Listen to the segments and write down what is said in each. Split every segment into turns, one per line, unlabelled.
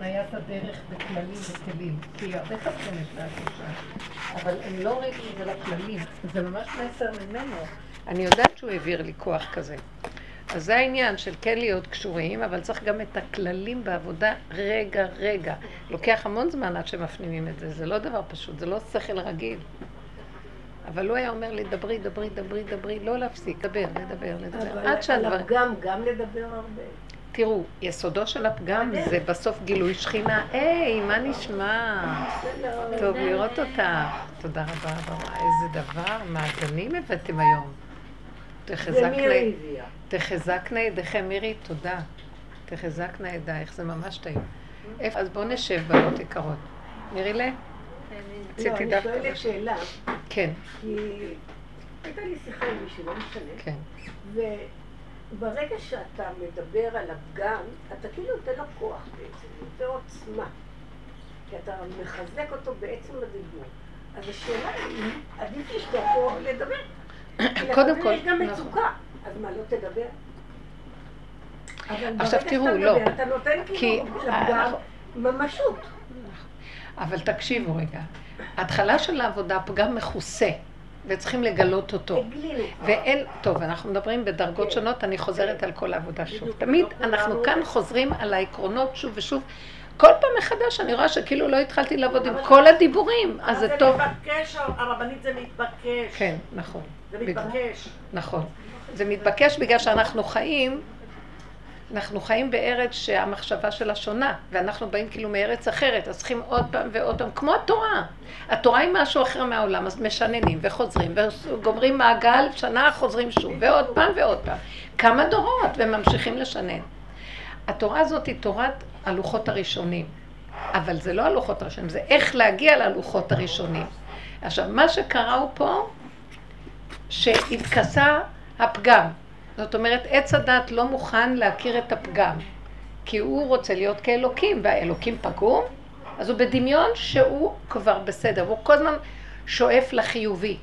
הפניית הדרך בכללים וכלים. כי הרבה יש להקושה, אבל הם לא רגילים זה לכללים. זה ממש מסר ממנו. אני יודעת שהוא העביר לי כוח כזה. אז זה העניין של כן להיות קשורים, אבל צריך גם את הכללים בעבודה רגע, רגע. לוקח המון זמן עד שמפנימים את זה, זה לא דבר פשוט, זה לא שכל רגיל. אבל הוא היה אומר לי, דברי, דברי, דברי, דברי, לא להפסיק, דבר, לדבר, לדבר.
עד שהדבר... אבל הפגם גם לדבר הרבה.
תראו, יסודו של הפגם זה בסוף גילוי שכינה. היי, מה נשמע? טוב לראות אותה. תודה רבה, רבה. איזה דבר, מעדנים הבאתם היום. תחזקנה ידיכם, מירי, תודה. תחזקנה ידייך, זה ממש טעים. אז בואו נשב, בנות יקרות. מירי לה?
לא, אני שואלת שאלה.
כן.
כי הייתה לי שיחה עם מישהו, לא משנה.
כן.
וברגע שאתה מדבר על הפגם, אתה כאילו נותן לו כוח בעצם, נותן עוצמה. כי אתה מחזק אותו בעצם בדיבור. אז השאלה היא, עדיף לשתוק או לדבר.
קודם כל,
יש גם נכון. מצוקה, אז מה, לא תדבר?
עכשיו תראו, לא.
אתה נותן כאילו לפגם ממשות.
אבל תקשיבו רגע, ההתחלה של העבודה פגם מכוסה. וצריכים לגלות אותו. ואין, טוב, אנחנו מדברים בדרגות כן. שונות, אני חוזרת על כל העבודה שוב. תמיד לא אנחנו כאן חוזרים על העקרונות שוב ושוב. כל פעם מחדש אני רואה שכאילו לא התחלתי לעבוד עם כל הדיבורים, אז זה טוב.
זה מתבקש, הרבנית זה מתבקש.
כן, נכון.
זה מתבקש.
נכון. זה מתבקש בגלל שאנחנו חיים אנחנו חיים בארץ שהמחשבה שלה שונה, ואנחנו באים כאילו מארץ אחרת, אז צריכים עוד פעם ועוד פעם, כמו התורה. התורה היא משהו אחר מהעולם, אז משננים וחוזרים, וגומרים מעגל, שנה חוזרים שוב, ועוד פעם ועוד פעם. כמה דורות, וממשיכים לשנן. התורה הזאת היא תורת הלוחות הראשונים, אבל זה לא הלוחות הראשונים, זה איך להגיע ללוחות הראשונים. עכשיו, מה שקרה הוא פה, שהתכסה הפגם. זאת אומרת, עץ הדת לא מוכן להכיר את הפגם, כי הוא רוצה להיות כאלוקים, והאלוקים פגום, אז הוא בדמיון שהוא כבר בסדר, הוא כל הזמן שואף לחיובי.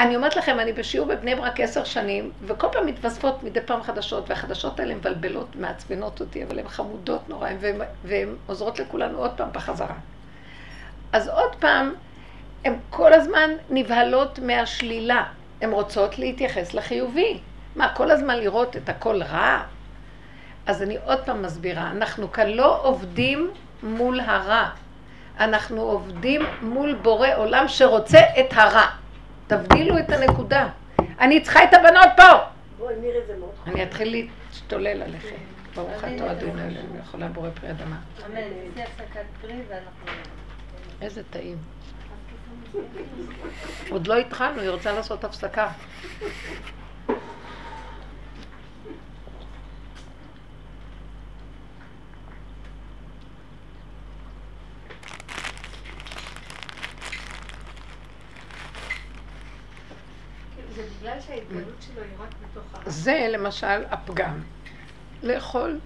אני אומרת לכם, אני בשיעור בבני ברק עשר שנים, וכל פעם מתווספות מדי פעם חדשות, והחדשות האלה מבלבלות, מעצבנות אותי, אבל הן חמודות נורא, והן עוזרות לכולנו עוד פעם בחזרה. אז עוד פעם, הן כל הזמן נבהלות מהשלילה, הן רוצות להתייחס לחיובי. מה, כל הזמן לראות את הכל רע? אז אני עוד פעם מסבירה, אנחנו כאן לא עובדים מול הרע, אנחנו עובדים מול בורא עולם שרוצה את הרע. תבדילו את הנקודה. אני צריכה את הבנות פה!
בואי, נראה זה מאוד
אני אתחיל להשתולל עליכם. ברוך אתה אדוני אלוהים, יכולה בורא פרי אדמה.
אמן. לפני הפסקת פרי ואנחנו...
איזה טעים. עוד לא התחלנו, היא רוצה לעשות הפסקה. זה למשל הפגם. לאכול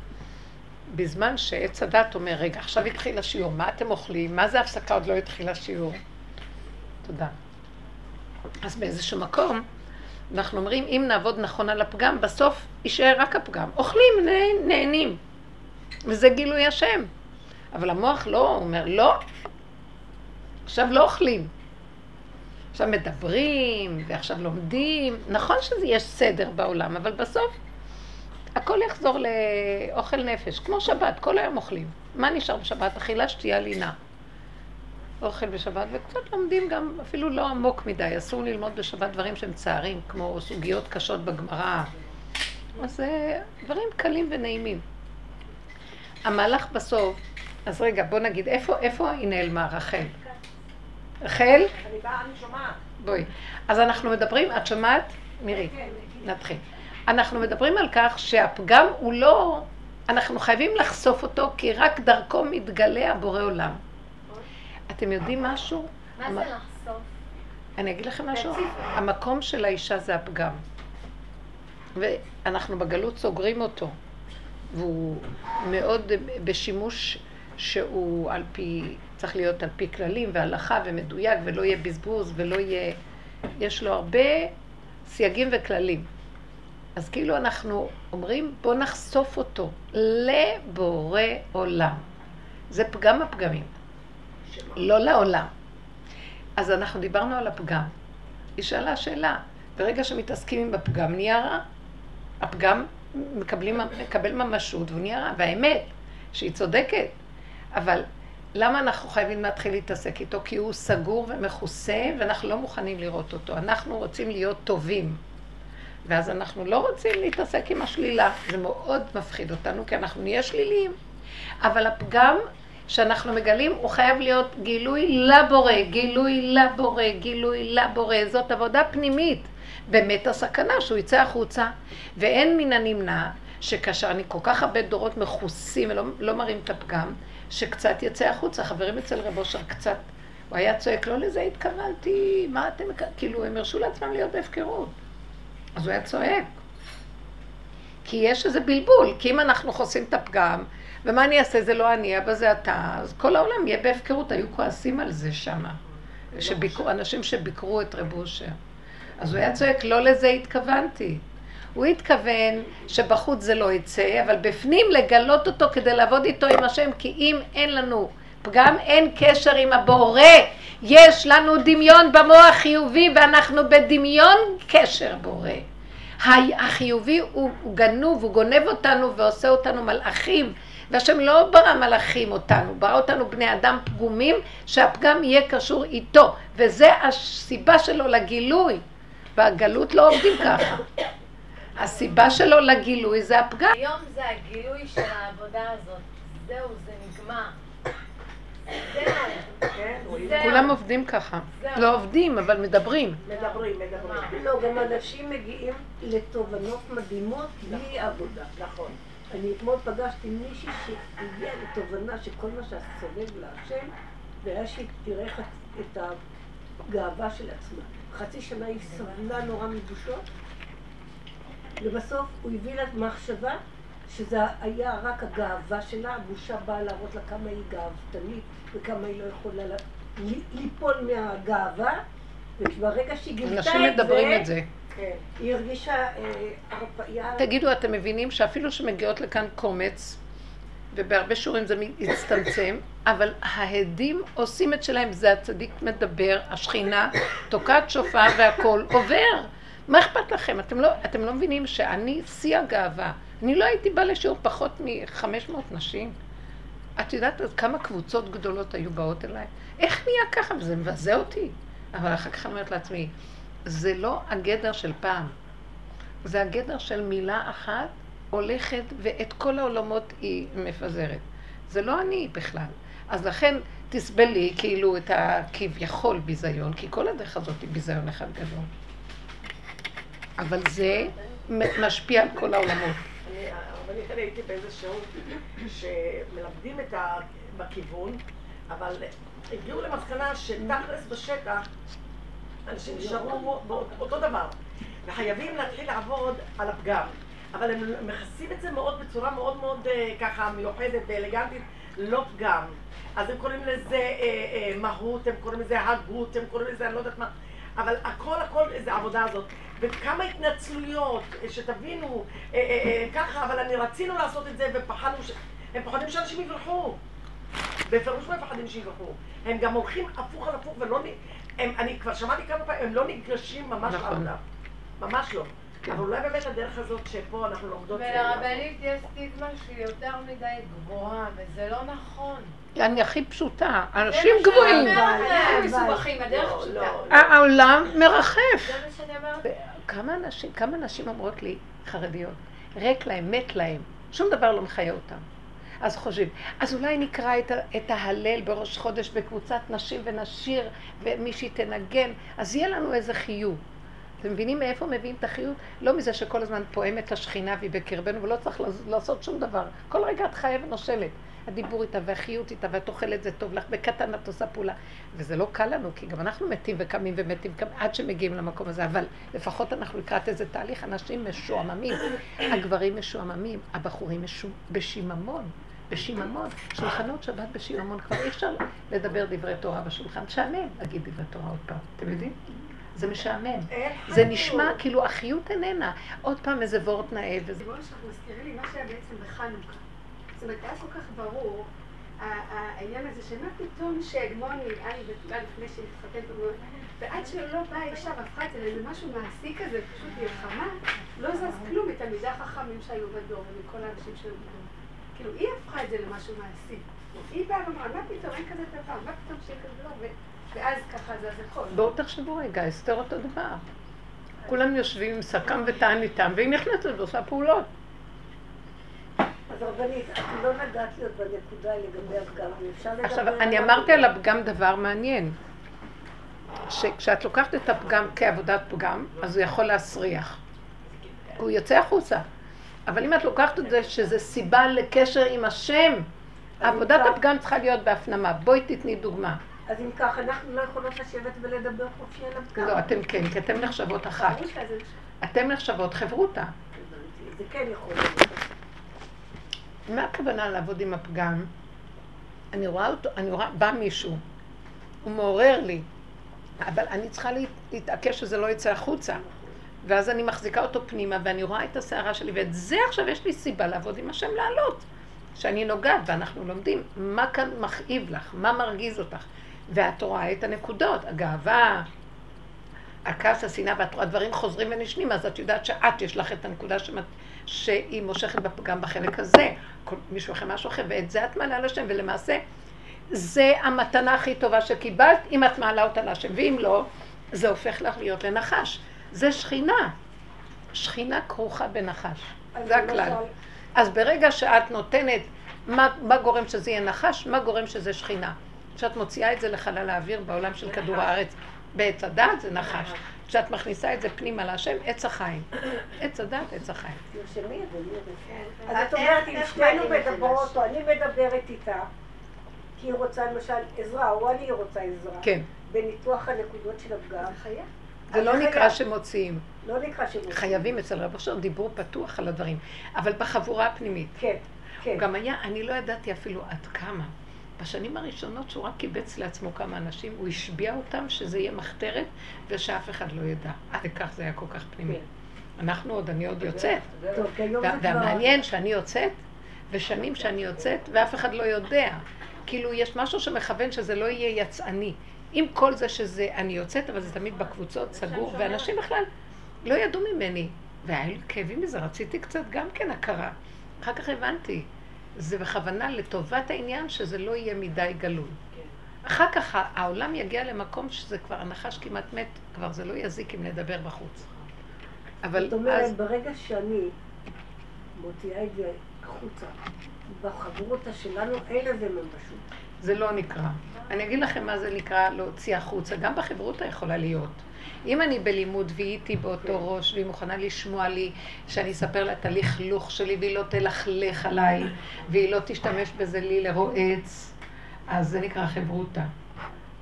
בזמן שעץ הדת אומר, רגע, עכשיו התחיל השיעור, מה אתם אוכלים? מה זה הפסקה? עוד לא התחיל השיעור. תודה. אז באיזשהו מקום, אנחנו אומרים, אם נעבוד נכון על הפגם, בסוף יישאר רק הפגם. אוכלים, נהנים. וזה גילוי השם. אבל המוח לא, אומר, לא, עכשיו לא אוכלים. עכשיו מדברים, ועכשיו לומדים. נכון שיש סדר בעולם, אבל בסוף הכל יחזור לאוכל נפש, כמו שבת, כל היום אוכלים. מה נשאר בשבת? אכילה, שתייה, לינה. אוכל בשבת, וקצת לומדים גם, אפילו לא עמוק מדי, אסור ללמוד בשבת דברים שהם צערים, כמו סוגיות קשות בגמרא. אז זה דברים קלים ונעימים. המהלך בסוף, אז רגע, בוא נגיד, איפה, איפה היא נעלמה, רחל? רחל?
אני באה, אני שומעת.
בואי. אז אנחנו מדברים, את שומעת? מירי, כן, כן. נתחיל. אנחנו מדברים על כך שהפגם הוא לא, אנחנו חייבים לחשוף אותו, כי רק דרכו מתגלה הבורא עולם. אתם יודעים משהו?
מה זה לחשוף?
אני אגיד לכם משהו? המקום של האישה זה הפגם. ואנחנו בגלות סוגרים אותו. והוא מאוד בשימוש שהוא על פי צריך להיות על פי כללים והלכה ומדויק ולא יהיה בזבוז ולא יהיה... יש לו הרבה סייגים וכללים. אז כאילו אנחנו אומרים, בוא נחשוף אותו לבורא עולם. זה פגם הפגמים? לא לעולם. אז אנחנו דיברנו על הפגם. היא שאלה שאלה, ברגע שמתעסקים עם הפגם נהיה רע. הפגם מקבלים, מקבל ממשות והוא נהיה רע, והאמת, שהיא צודקת. אבל למה אנחנו חייבים להתחיל להתעסק איתו? כי הוא סגור ומכוסה ואנחנו לא מוכנים לראות אותו. אנחנו רוצים להיות טובים. ואז אנחנו לא רוצים להתעסק עם השלילה. זה מאוד מפחיד אותנו, כי אנחנו נהיה שליליים. אבל הפגם שאנחנו מגלים, הוא חייב להיות גילוי לבורא, גילוי לבורא, גילוי לבורא. זאת עבודה פנימית. באמת הסכנה שהוא יצא החוצה, ואין מן הנמנע שכאשר אני כל כך הרבה דורות מכוסים ולא לא מראים את הפגם, שקצת יצא החוצה. חברים אצל רב אושר קצת, הוא היה צועק, לא לזה התכוונתי, מה אתם, כאילו הם הרשו לעצמם להיות בהפקרות. אז הוא היה צועק. כי יש איזה בלבול, כי אם אנחנו חוסים את הפגם, ומה אני אעשה, זה לא אני, אבא זה אתה, אז כל העולם יהיה בהפקרות, היו כועסים על זה שמה. שביקרו, אנשים שביקרו את רב אושר. אז הוא היה צועק, לא לזה התכוונתי. הוא התכוון שבחוץ זה לא יצא, אבל בפנים לגלות אותו כדי לעבוד איתו עם השם, כי אם אין לנו פגם, אין קשר עם הבורא. יש לנו דמיון במוח חיובי ואנחנו בדמיון קשר בורא. החיובי הוא, הוא גנוב, הוא גונב אותנו ועושה אותנו מלאכים. והשם לא ברא מלאכים אותנו, ברא אותנו בני אדם פגומים, שהפגם יהיה קשור איתו. וזה הסיבה שלו לגילוי. והגלות לא עובדים ככה. הסיבה שלו לגילוי זה הפגם.
היום זה הגילוי של העבודה הזאת. זהו, זה נגמר. זהו.
כן.
כולם עובדים ככה. לא עובדים, אבל מדברים.
מדברים, מדברים. לא, גם אנשים מגיעים לתובנות מדהימות בלי עבודה. נכון. אני אתמול פגשתי מישהי שהגיעה לתובנה שכל מה שהסובב להשם, זה היה שהיא תראה את הגאווה של עצמה. חצי שנה היא סבלה נורא מבושות, ובסוף הוא הביא לה מחשבה שזה היה רק הגאווה שלה, הבושה באה להראות לה כמה היא גאוותנית וכמה היא לא יכולה לה- ליפול מהגאווה, וברגע שהיא גילתה את זה,
אנשים מדברים את זה.
כן, היא הרגישה אה, הרפאיה.
תגידו, אתם מבינים שאפילו שמגיעות לכאן קומץ, ובהרבה שיעורים זה מצטמצם, אבל ההדים עושים את שלהם, זה הצדיק מדבר, השכינה, תוקעת שופר והכל עובר. מה אכפת לכם? אתם לא, אתם לא מבינים שאני שיא הגאווה. אני לא הייתי באה לשיעור פחות מ-500 נשים. את יודעת כמה קבוצות גדולות היו באות אליי? איך נהיה ככה? וזה מבזה אותי. אבל אחר כך אני אומרת לעצמי, זה לא הגדר של פעם. זה הגדר של מילה אחת הולכת ואת כל העולמות היא מפזרת. זה לא אני בכלל. אז לכן תסבלי כאילו את הכביכול ביזיון, כי כל הדרך הזאת היא ביזיון אחד גדול. אבל זה משפיע על כל העולמות.
אני, אני הייתי באיזה שיעור שמלמדים את ה... בכיוון, אבל הגיעו למסקנה שתכלס בשטח אנשים נשארו באותו דבר, וחייבים להתחיל לעבוד על הפגם. אבל הם מכסים את זה מאוד בצורה מאוד מאוד אה, ככה מיוחדת ואלגנטית, לא פגם. אז הם קוראים לזה אה, אה, מהות, הם קוראים לזה הגות, הם קוראים לזה אני לא יודעת מה, אבל הכל הכל זה העבודה הזאת. וכמה התנצלויות, אה, שתבינו, אה, אה, אה, ככה, אבל אני רצינו לעשות את זה ופחדנו, ש... הם פוחדים שאנשים יברחו. בפירוש מפחדים שיברחו. הם גם הולכים הפוך על הפוך ולא... הם, אני כבר שמעתי כמה פעמים, הם לא ניגשים ממש
נכון.
לעבודה. ממש לא.
כן.
אבל אולי באמת הדרך הזאת שפה אנחנו לומדות...
ולרבנית יש סטיגמה שהיא יותר מדי גבוהה, וזה לא נכון.
אני הכי פשוטה,
זה
אנשים
מה שאני
גבוהים.
אומרת להם.
אבל-
מסובכים, הדרך
לא,
פשוטה.
לא, לא.
העולם מרחף.
זה מה שאני אומרת.
כמה אנשים, כמה נשים אומרות לי, חרדיות, ריק להם, מת להם, שום דבר לא מחיה אותם. אז חושבים, אז אולי נקרא את, את ההלל בראש חודש בקבוצת נשים ונשיר ומישהי תנגן, אז יהיה לנו איזה חיוב. אתם מבינים מאיפה מביאים את החיוב? לא מזה שכל הזמן פועמת השכינה והיא בקרבנו ולא צריך לעשות שום דבר. כל רגע את חיה ונושלת. הדיבור איתה והחיות איתה ואת אוכלת זה טוב לך, בקטן את עושה פעולה. וזה לא קל לנו, כי גם אנחנו מתים וקמים ומתים קמים, עד שמגיעים למקום הזה, אבל לפחות אנחנו לקראת איזה תהליך, אנשים משועממים, הגברים משועממים, הבחורים משו... בשיממון, בשיממון, שולחנות שבת בשיממון, כבר אי אפשר לדבר דברי תורה בשולחן, משעמם להגיד דברי תורה עוד פעם, אתם יודעים? זה משעמם. זה. נשמע כאילו החיות איננה. עוד פעם איזה וורט נאה וזה.
דיברנו שאנחנו מזכירים לי מה שהיה בעצם בחנוכה. אומרת, היה כל כך ברור העניין הזה שמה פתאום שהגמוני, אני בתולה לפני שהתחתן, ועד שלא באה אישה והפכה את זה לאיזה משהו מעשי כזה, פשוט מלחמה, לא זז כלום מתלמידי החכמים שהיו בדור ומכל האנשים שהיו בדור. כאילו, היא הפכה את זה למשהו מעשי. היא באה ואמרה, מה פתאום, אין כזה דבר, מה פתאום שיהיה כזה דבר, ואז ככה זה הכל.
בואו תחשבו רגע, אסתר אותו דבר. כולם יושבים עם סכם וטען איתם, והיא נכנסת ועושה פעולות.
את לא נגעת להיות בנקודה לגבי הפגם, לדבר...
עכשיו, אני אמרתי על הפגם דבר מעניין. שכשאת לוקחת את הפגם כעבודת פגם, אז הוא יכול להסריח. הוא יוצא החוצה. אבל אם את לוקחת את זה שזה סיבה לקשר עם השם, עבודת הפגם צריכה להיות בהפנמה. בואי תתני דוגמה.
אז אם כך, אנחנו לא יכולות לשבת ולדבר חופשי על הפגם.
לא, אתם כן, כי אתם נחשבות אחת. אתם נחשבות חברותה.
זה כן יכול להיות.
מה הכוונה לעבוד עם הפגם? אני רואה אותו, אני רואה, בא מישהו, הוא מעורר לי, אבל אני צריכה להתעקש שזה לא יצא החוצה. ואז אני מחזיקה אותו פנימה, ואני רואה את הסערה שלי, ואת זה עכשיו יש לי סיבה לעבוד עם השם לעלות. שאני נוגעת, ואנחנו לומדים מה כאן מכאיב לך, מה מרגיז אותך. ואת רואה את הנקודות, הגאווה, הכעס, השנאה, ואת רואה דברים חוזרים ונשנים, אז את יודעת שאת, יש לך את הנקודה שמת, שהיא מושכת גם בחלק הזה, מישהו אחר משהו אחר, ואת זה את מעלה לשם, ולמעשה זה המתנה הכי טובה שקיבלת, אם את מעלה אותה לשם, ואם לא, זה הופך לך להיות לנחש. זה שכינה. שכינה כרוכה בנחש. זה הכלל. אז ברגע שאת נותנת, מה, מה גורם שזה יהיה נחש? מה גורם שזה שכינה? כשאת מוציאה את זה לחלל האוויר בעולם של כדור הארץ, בעץ הדת זה נחש. כשאת מכניסה את זה פנימה להשם, עץ החיים. עץ הדת, עץ החיים.
אז את אומרת, אם שנינו מדברות, או אני מדברת איתה, כי היא רוצה למשל עזרה, או אני רוצה עזרה.
כן.
בניתוח הנקודות של הפגם.
זה לא נקרא שמוציאים.
לא נקרא שמוציאים.
חייבים אצל רב אשר דיבור פתוח על הדברים. אבל בחבורה הפנימית.
כן, כן.
גם היה, אני לא ידעתי אפילו עד כמה. בשנים הראשונות שהוא רק קיבץ לעצמו כמה אנשים, הוא השביע אותם שזה יהיה מחתרת ושאף אחד לא ידע. עד כך זה היה כל כך פנימי. כן. אנחנו עוד, אני עוד יוצאת. והמעניין שאני יוצאת, ושנים שאני יוצאת, ואף אחד לא יודע. כאילו, יש משהו שמכוון שזה לא יהיה יצאני. עם כל זה שזה, אני יוצאת, אבל זה תמיד בקבוצות סגור, ואנשים בכלל לא ידעו ממני. והיה לי כאבים מזה, רציתי קצת גם כן הכרה. אחר כך הבנתי, זה בכוונה לטובת העניין שזה לא יהיה מדי גלוי. אחר כך העולם יגיע למקום שזה כבר הנחש כמעט מת, כבר זה לא יזיק אם נדבר בחוץ.
אבל זאת אומרת, אז... ברגע שאני מוציאה את זה החוצה, בחברותה שלנו אין לזה ממשות.
זה לא נקרא. אני אגיד לכם מה זה נקרא להוציא החוצה. גם בחברותה יכולה להיות. אם אני בלימוד והיא איתי באותו ראש, והיא מוכנה לשמוע לי שאני אספר לה את הלכלוך שלי, והיא לא תלכלך עליי, והיא לא תשתמש בזה לי לרועץ, אז זה נקרא חברותה.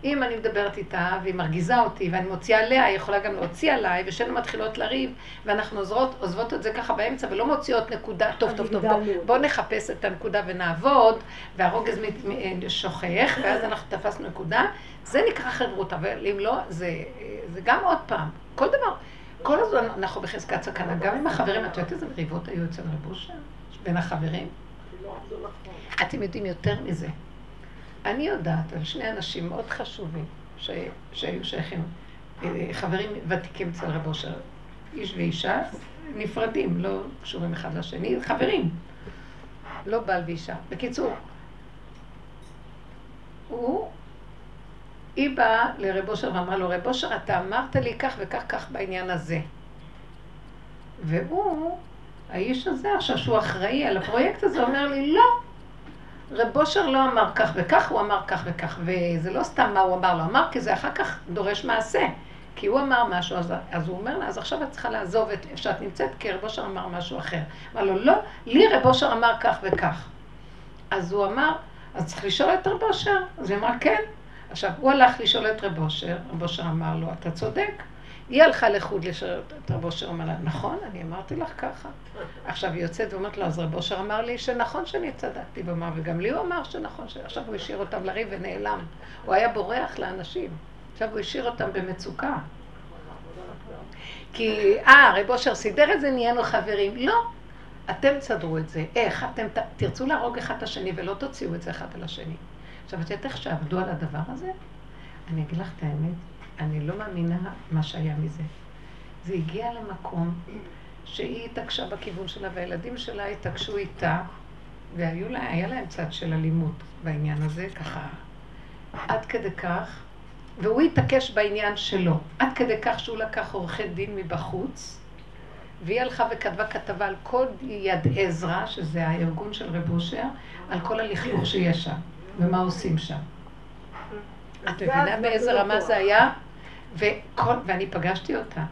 אם אני מדברת איתה והיא מרגיזה אותי ואני מוציאה עליה, היא יכולה גם להוציא עליי, ושאנו מתחילות לריב, ואנחנו עוזרות, עוזבות את זה ככה באמצע ולא מוציאות נקודה, טוב, טוב, טוב, בוא, בוא נחפש את הנקודה ונעבוד, והרוגז שוכח, ואז אנחנו תפסנו נקודה, זה נקרא חברות, אבל אם לא, זה, זה גם עוד פעם, כל דבר, כל הזמן אנחנו בחזקת סכנה, גם עם החברים, את יודעת איזה מריבות היו אצל רבושר? בין החברים? אתם יודעים יותר מזה. אני יודעת על שני אנשים מאוד חשובים ש... שהיו שייכים, אה, חברים ותיקים אצל רב אושר, איש ואישה, נפרדים, לא קשורים אחד לשני, חברים, לא בעל ואישה. בקיצור, הוא, היא באה לרב אושר ואמרה לו, רב אושר, אתה אמרת לי כך וכך כך בעניין הזה. והוא, האיש הזה עכשיו, שהוא אחראי על הפרויקט הזה, אומר לי, לא, רב אושר לא אמר כך וכך, הוא אמר כך וכך, וזה לא סתם מה הוא אמר לו, אמר כי זה אחר כך דורש מעשה. כי הוא אמר משהו, אז, אז הוא אומר לה, אז עכשיו את צריכה לעזוב את איפה שאת נמצאת, כי רב אושר אמר משהו אחר. אמר לו, לא, לי רב אושר אמר כך וכך. אז הוא אמר, אז צריך לשאול את רב אושר. אז היא אמרה, כן. עכשיו, הוא הלך לשאול את רב אושר, רב אושר אמר לו, אתה צודק. היא הלכה לחוד לשרת את רב אושר, אמר לה, נכון, אני אמרתי לך ככה. עכשיו היא יוצאת ואומרת לו, אז רב אושר אמר לי שנכון שאני צדקתי, ואמר, וגם לי הוא אמר שנכון, עכשיו הוא השאיר אותם לריב ונעלם. הוא היה בורח לאנשים, עכשיו הוא השאיר אותם במצוקה. כי, אה, רב אושר סידר את זה, נהיינו חברים. לא. אתם תסדרו את זה. איך? אתם תרצו להרוג אחד את השני ולא תוציאו את זה אחד על השני. עכשיו, את יודעת איך שעבדו על הדבר הזה? אני אגיד לך את האמת, אני לא מאמינה מה שהיה מזה. זה הגיע למקום שהיא התעקשה בכיוון שלה, והילדים שלה התעקשו איתה, והיה להם צד של אלימות בעניין הזה, ככה, עד כדי כך, והוא התעקש בעניין שלו, עד כדי כך שהוא לקח עורכי דין מבחוץ, והיא הלכה וכתבה כתבה על כל יד עזרא, שזה הארגון של רב אושר, על כל הלכלוך שיש שם, ומה עושים שם. את מבינה באיזה רמה זה היה? וכל, ואני פגשתי אותה.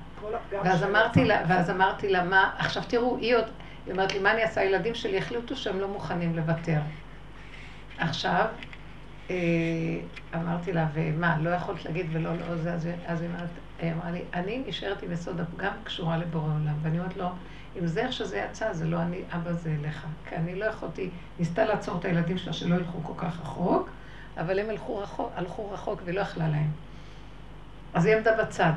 ואז. אמרתי לה, ואז אמרתי לה, מה, עכשיו תראו, היא עוד, היא אומרת לי, מה אני אעשה? הילדים שלי החליטו שהם לא מוכנים לוותר. עכשיו, אה, אמרתי לה, ומה, לא יכולת להגיד ולא, לא, זה, אז, אז היא אמרה לי, אני נשארת עם יסוד הפגם קשורה לבורא עולם. ואני אומרת לו, אם זה איך שזה יצא, זה לא אני, אבא זה אליך. כי אני לא יכולתי, ניסתה לעצור את הילדים שלה שלא ילכו כל כך רחוק, אבל הם הלכו רחוק, הלכו רחוק והיא לא יכלה להם. אז היא עמדה בצד.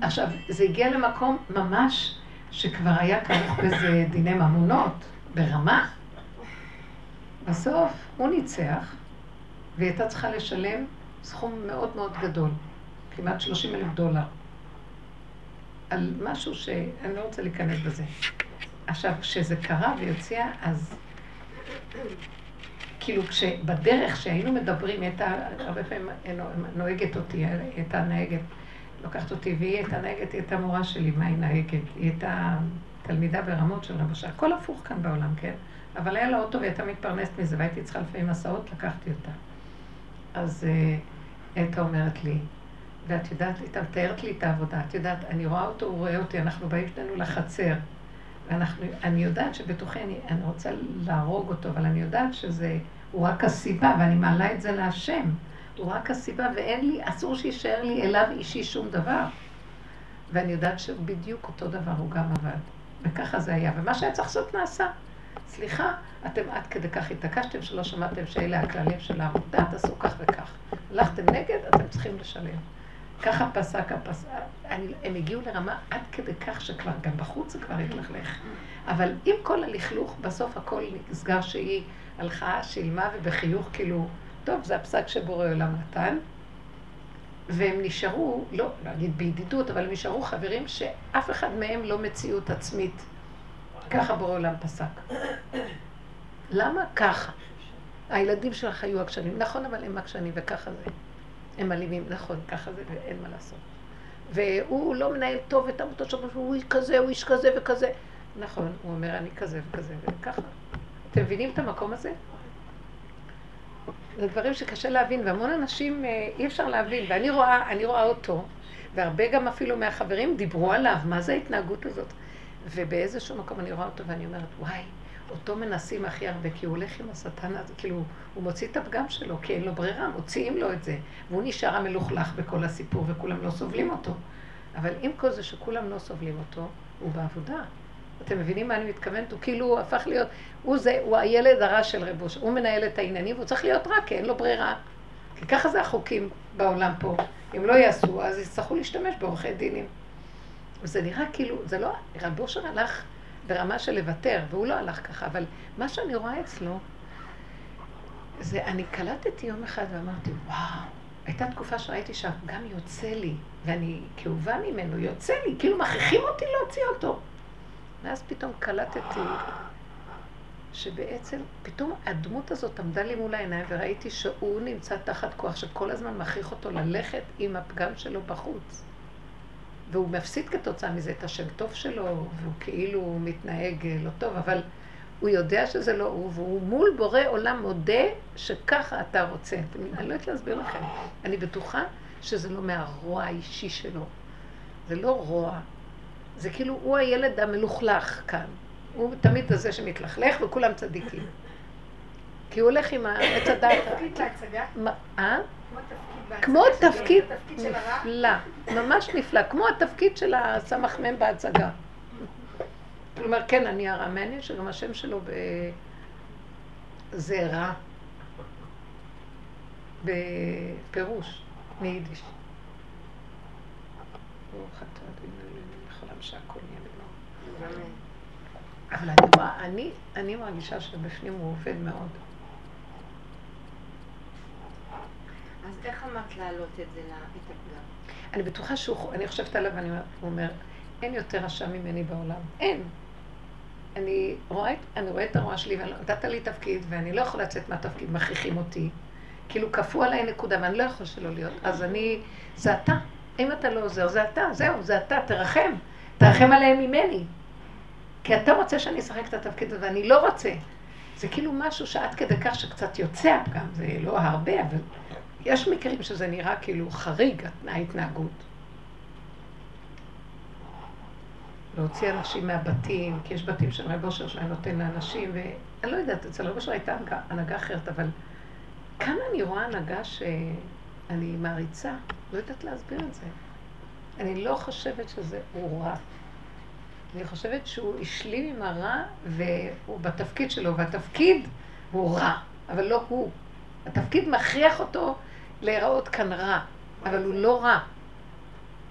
עכשיו, זה הגיע למקום ממש שכבר היה כרוך בזה דיני ממונות, ברמה. בסוף הוא ניצח, והיא הייתה צריכה לשלם סכום מאוד מאוד גדול, כמעט 30 אלף דולר, על משהו שאני לא רוצה להיכנס בזה. עכשיו, כשזה קרה והיא הוציאה, אז כאילו כשבדרך שהיינו מדברים, היא הייתה הרבה פעמים נוהגת אותי, היא הייתה נהגת, לוקחת אותי, והיא הייתה נהגת, היא הייתה מורה שלי, מה היא נהגת? היא הייתה תלמידה ברמות של רבשה, הכל הפוך כאן בעולם, כן? אבל היה לה אוטו והיא הייתה מתפרנסת מזה, והייתי צריכה לפעמים הסעות, לקחתי אותה. אז היא הייתה אומרת לי, ואת יודעת, הייתה מתארת לי את העבודה, את יודעת, אני רואה אותו, הוא רואה אותי, אנחנו באים שנינו לחצר. ואנחנו, אני יודעת שבתוכי אני, אני רוצה להרוג אותו, אבל אני יודעת שזה, הוא רק הסיבה, ואני מעלה את זה להשם. הוא רק הסיבה, ואין לי, אסור שיישאר לי אליו אישי שום דבר. ואני יודעת שבדיוק אותו דבר הוא גם עבד. וככה זה היה. ומה שהיה צריך לעשות נעשה. סליחה, אתם עד כדי כך התעקשתם שלא שמעתם שאלה הכללים של העבודה, תעשו כך וכך. הלכתם נגד, אתם צריכים לשלם. ככה פסק הפסק, הם הגיעו לרמה עד כדי כך שכבר, גם בחוץ זה כבר התלכלך. אבל עם כל הלכלוך, בסוף הכל נסגר שהיא הלכה, שילמה ובחיוך כאילו, טוב, זה הפסק שבורא עולם נתן. והם נשארו, לא, לא אגיד בידידות, אבל הם נשארו חברים שאף אחד מהם לא מציאות עצמית. ככה בורא עולם פסק. למה ככה? הילדים שלך היו עקשנים, נכון, אבל הם עקשנים וככה זה. הם אלימים, נכון, ככה זה ואין מה לעשות. והוא לא מנהל טוב את עמותות שלו, הוא כזה, הוא איש כזה וכזה. נכון, הוא אומר, אני כזה וכזה וככה. אתם מבינים את המקום הזה? זה דברים שקשה להבין, והמון אנשים אי אפשר להבין, ואני רואה, אני רואה אותו, והרבה גם אפילו מהחברים דיברו עליו, מה זה ההתנהגות הזאת? ובאיזשהו מקום אני רואה אותו ואני אומרת, וואי, אותו מנסים הכי הרבה, כי הוא הולך עם השטן הזה, כאילו, הוא מוציא את הפגם שלו, כי אין לו ברירה, מוציאים לו את זה. והוא נשאר המלוכלך בכל הסיפור, וכולם לא סובלים אותו. אבל עם כל זה שכולם לא סובלים אותו, הוא בעבודה. אתם מבינים מה אני מתכוונת? הוא כאילו הפך להיות, הוא זה, הוא הילד הרע של רב אושר, הוא מנהל את העניינים, והוא צריך להיות רע, כי אין לו ברירה. כי ככה זה החוקים בעולם פה. אם לא יעשו, אז יצטרכו להשתמש בעורכי דינים. וזה נראה כאילו, זה לא, רב אושר הלך ברמה של לוותר, והוא לא הלך ככה, אבל מה שאני רואה אצלו, זה, אני קלטתי יום אחד ואמרתי, וואו, הייתה תקופה שראיתי שהפגם יוצא לי, ואני כאובה ממנו, יוצא לי, כאילו מכריחים אותי להוציא אותו. ואז פתאום קלטתי שבעצם, פתאום הדמות הזאת עמדה לי מול העיניים וראיתי שהוא נמצא תחת כוח שכל הזמן מכריח אותו ללכת עם הפגם שלו בחוץ. והוא מפסיד כתוצאה מזה את השם טוב שלו, והוא כאילו מתנהג לא טוב, אבל הוא יודע שזה לא הוא, והוא מול בורא עולם מודה שככה אתה רוצה. אני לא יודעת להסביר לכם. אני בטוחה שזה לא מהרוע האישי שלו. זה לא רוע. זה כאילו, הוא הילד המלוכלך כאן. הוא תמיד הזה שמתלכלך וכולם צדיקים. כי הוא הולך עם עץ הדעת.
תפקיד בהצגה?
אה?
כמו תפקיד בהצגה.
כמו תפקיד נפלא, ממש נפלא, כמו התפקיד של הסמ"ם בהצגה. כלומר, כן, אני הרע. מעניין שגם השם שלו ב... זה רע. בפירוש, מיידיש. ברוך אתה אדוני אלוהינו מלך העולם שהכל נהיה בדברו. אבל אני רואה, אני, אני מרגישה שבפנים הוא עובד מאוד.
אז איך אמרת להעלות את זה, את הפגם?
אני בטוחה שהוא, אני חושבת עליו ואני אומר, אין יותר רשע ממני בעולם. אין. אני רואה, אני רואה את הרוע שלי, ונתת לי תפקיד, ואני לא יכולה לצאת מהתפקיד, מכריחים אותי. כאילו כפו עליי נקודה, ואני לא יכול שלא להיות. אז אני, זה אתה. אם אתה לא עוזר, זה אתה, זהו, זה אתה, תרחם. תרחם עליהם ממני. כי אתה רוצה שאני אשחק את התפקיד הזה, ואני לא רוצה. זה כאילו משהו שעד כדי כך שקצת יוצא גם, זה לא הרבה, אבל יש מקרים שזה נראה כאילו חריג, ההתנהגות. להוציא אנשים מהבתים, כי יש בתים של רב אושר שהיה נותן לאנשים, ואני לא יודעת, אצל רב אושר הייתה הנהגה אחרת, אבל כאן אני רואה הנהגה שאני מעריצה, לא יודעת להסביר את זה. אני לא חושבת שזה הוא רע. אני חושבת שהוא השלים עם הרע, והוא בתפקיד שלו, והתפקיד הוא רע, אבל לא הוא. התפקיד מכריח אותו להיראות כאן רע, אבל הוא לא רע.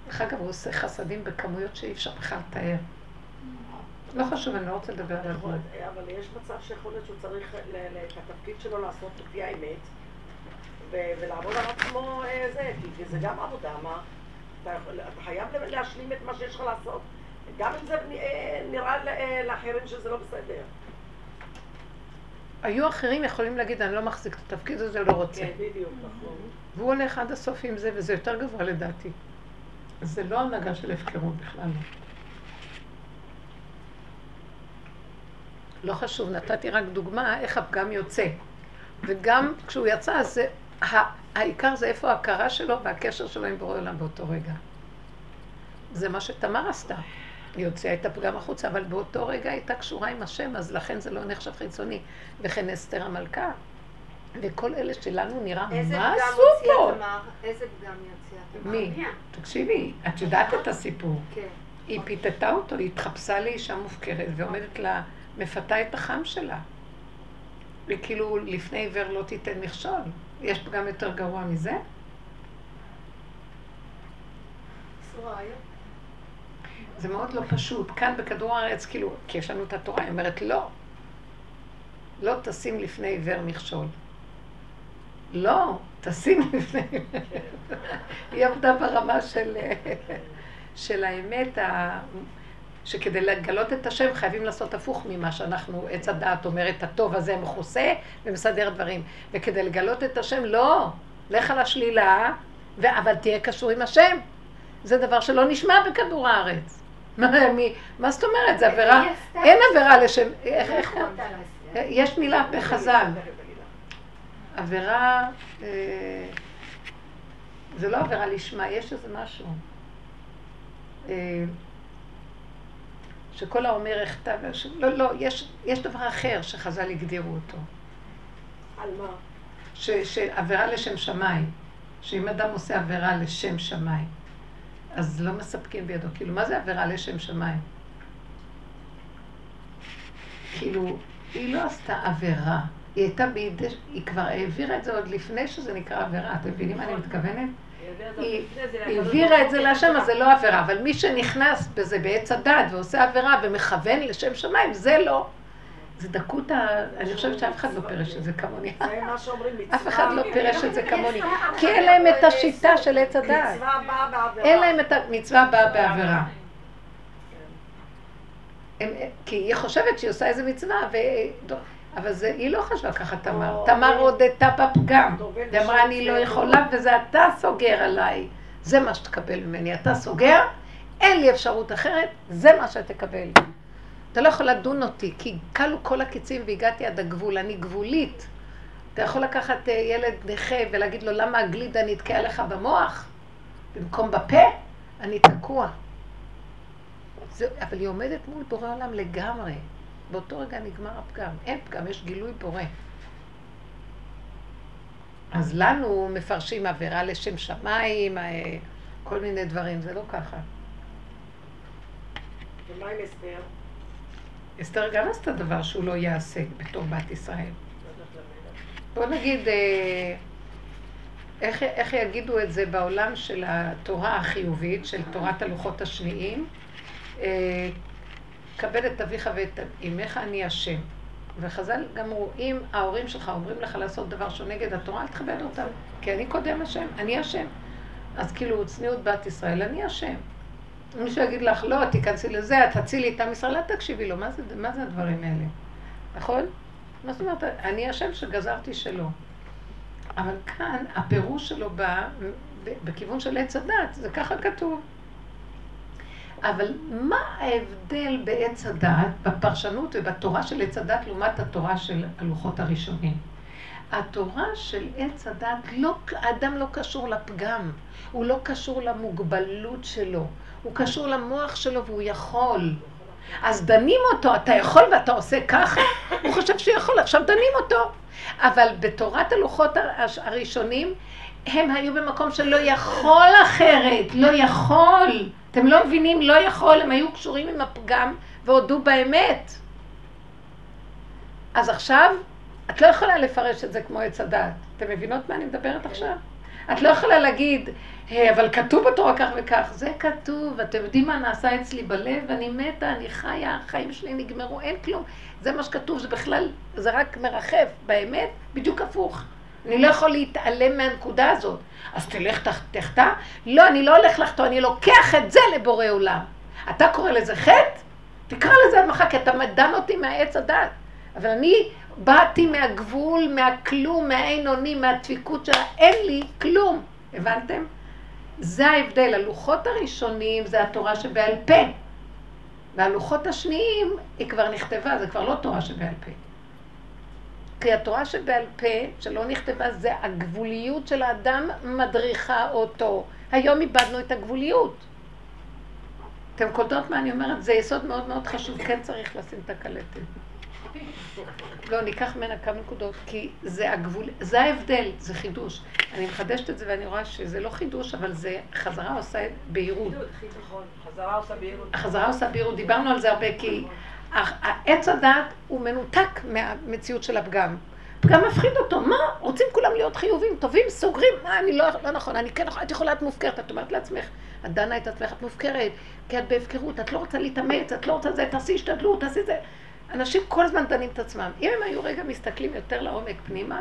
דרך אגב, הוא עושה חסדים בכמויות שאי אפשר בכלל לתאר. לא חשוב, אני לא רוצה לדבר על
יכול-
זה.
אבל יש מצב שיכול להיות שהוא צריך את התפקיד שלו לעשות לפי האמת, ולעבוד על עצמו אה, זה, כי זה גם עבודה, מה? אתה חייב להשלים את מה שיש לך לעשות, גם אם זה אה, נראה אה, לאחרים שזה לא בסדר.
היו אחרים יכולים להגיד, אני לא מחזיק את התפקיד הזה, לא רוצה.
כן, בדיוק, נכון.
והוא הולך עד הסוף עם זה, וזה יותר גבוה לדעתי. זה לא הנהגה של הפקרות בכלל. לא. לא חשוב, נתתי רק דוגמה איך הפגם יוצא. וגם כשהוא יצא, זה, העיקר זה איפה ההכרה שלו והקשר שלו עם בורא עולם באותו רגע. זה מה שתמר עשתה. היא הוציאה את הפגם החוצה, אבל באותו רגע הייתה קשורה עם השם, אז לכן זה לא נחשב חיצוני. וכן אסתר המלכה. וכל אלה שלנו נראה, מה עשו פה?
איזה פגם יוציאה תמר?
מי? תקשיבי, את יודעת את הסיפור.
כן.
היא פיתתה אותו, היא התחפשה לאישה מופקרת ועומדת לה, מפתה את החם שלה. וכאילו לפני עיוור לא תיתן מכשול. יש פגם יותר גרוע מזה? זה מאוד לא פשוט. כאן בכדור הארץ, כאילו, כי יש לנו את התורה, היא אומרת לא. לא תשים לפני עיוור מכשול. לא, תשים לפני... היא עבדה ברמה של, של האמת, ה... שכדי לגלות את השם חייבים לעשות הפוך ממה שאנחנו, עץ הדעת אומרת, הטוב הזה מכוסה ומסדר דברים. וכדי לגלות את השם, לא, לך על השלילה, ו... אבל תהיה קשור עם השם. זה דבר שלא נשמע בכדור הארץ. מה, מי, מה זאת אומרת? זה עבירה,
היא עשתה-
אין עבירה לשם, איך,
יכולת לעשות.
יש מילה בחז"ל, עבירה, אה, זה לא עבירה לשמה, יש איזה משהו. אה, שכל האומר וש- לא, לא, יש, יש דבר אחר שחז"ל הגדירו אותו.
על מה?
שעבירה לשם שמיים, שאם אדם עושה עבירה לשם שמיים, אז לא מספקים בידו. כאילו, מה זה עבירה לשם שמיים? כאילו, היא לא עשתה עבירה. היא הייתה בידי, היא כבר העבירה את זה עוד לפני שזה נקרא עבירה. אתם מבינים מה אני מתכוונת? היא היא העבירה את זה להשם, אז זה לא עבירה. אבל מי שנכנס בזה בעץ הדת ועושה עבירה ומכוון לשם שמיים, זה לא. זה דקות ה... אני חושבת שאף אחד לא פירש את זה כמוני.
זה מה שאומרים מצווה.
אף אחד לא פירש את זה כמוני. כי אין להם את השיטה של עץ הדעת.
מצווה באה בעבירה.
אין להם את המצווה באה בעבירה. הם, כי היא חושבת שהיא עושה איזה מצווה, ו... אבל זה, היא לא חשבה ככה, תמר.
או-
תמר הודתה בפגם. היא אמרה, אני לא
צבע."
יכולה, וזה אתה סוגר עליי. זה מה שתקבל ממני. אתה סוגר, אין לי אפשרות אחרת, זה מה שתקבל. אתה לא יכול לדון אותי, כי כלו כל הקיצים והגעתי עד הגבול, אני גבולית. אתה יכול לקחת אה, ילד נכה ולהגיד לו, למה הגלידה נתקעה לך במוח? במקום בפה? אני תקוע. זה, אבל היא עומדת מול בורא עולם לגמרי. באותו רגע נגמר הפגם. אין פגם, יש גילוי בורא. אז לנו מפרשים עבירה לשם שמיים, אה, כל מיני דברים, זה לא ככה.
ומה עם אסתר?
אסתר גם עשתה דבר שהוא לא יעשה בתור בת ישראל. בוא נגיד, אה, איך, איך יגידו את זה בעולם של התורה החיובית, של תורת הלוחות השניים? אה, כבד את אביך ואת אמך, אני השם. וחז"ל גם רואים, ההורים שלך אומרים לך לעשות דבר שהוא נגד התורה, אל תכבד אותם, כי אני קודם השם, אני השם. אז כאילו, צניעות בת ישראל, אני השם. מישהו יגיד לך, לא, תיכנסי לזה, את תצילי את עם ישראל, אל תקשיבי לו, מה זה, מה זה הדברים האלה? נכון? מה זאת אומרת, אני השם שגזרתי שלו. אבל כאן, הפירוש שלו בא בכיוון של עץ הדת, זה ככה כתוב. אבל מה ההבדל בעץ הדעת, בפרשנות ובתורה של עץ הדת לעומת התורה של הלוחות הראשונים? התורה של עץ הדת, לא, האדם לא קשור לפגם, הוא לא קשור למוגבלות שלו, הוא קשור למוח שלו והוא יכול. אז דנים אותו, אתה יכול ואתה עושה ככה? הוא חושב שהוא יכול, עכשיו דנים אותו. אבל בתורת הלוחות הראשונים, הם היו במקום שלא יכול אחרת, לא יכול. אתם לא מבינים, לא יכול, הם היו קשורים עם הפגם והודו באמת. אז עכשיו, את לא יכולה לפרש את זה כמו עץ הדעת. אתם מבינות מה אני מדברת עכשיו? את לא יכולה להגיד, hey, אבל כתוב בתורה כך וכך. זה כתוב, אתם יודעים מה נעשה אצלי בלב? אני מתה, אני חיה, החיים שלי נגמרו, אין כלום. זה מה שכתוב, זה בכלל, זה רק מרחב. באמת, בדיוק הפוך. אני לא יכול להתעלם מהנקודה הזאת. אז תלך תחתא? לא, אני לא הולך לחטוא, אני לוקח את זה לבורא עולם. אתה קורא לזה חטא? תקרא לזה עד מחר, כי אתה מדן אותי מהעץ הדת. אבל אני באתי מהגבול, מהכלום, מהאין אונים, מהדפיקות שלה, אין לי כלום. הבנתם? זה ההבדל. הלוחות הראשונים זה התורה שבעל פה. והלוחות השניים היא כבר נכתבה, זה כבר לא תורה שבעל פה. כי התורה שבעל פה, שלא נכתבה, זה הגבוליות של האדם מדריכה אותו. היום איבדנו את הגבוליות. אתם קולטות מה אני אומרת? זה יסוד מאוד מאוד חשוב, כן צריך לשים את הקלטת. לא, ניקח ממנה כמה נקודות, כי זה הגבול, זה ההבדל, זה חידוש. אני מחדשת את זה ואני רואה שזה לא חידוש, אבל זה חזרה עושה בהירות.
חזרה עושה בהירות.
החזרה עושה בהירות, דיברנו על זה הרבה, כי עץ הדעת הוא מנותק מהמציאות של הפגם. פגם מפחיד אותו, מה? רוצים כולם להיות חיובים, טובים, סוגרים, מה, אני לא, לא נכון, אני כן את יכולה להיות מופקרת, את אומרת לעצמך, את דנה את עצמך, את מופקרת, כי את בהפקרות, את לא רוצה להתאמץ, את לא רוצה זה, תעשי השתדלות, תעשי זה. אנשים כל הזמן דנים את עצמם. אם הם היו רגע מסתכלים יותר לעומק פנימה,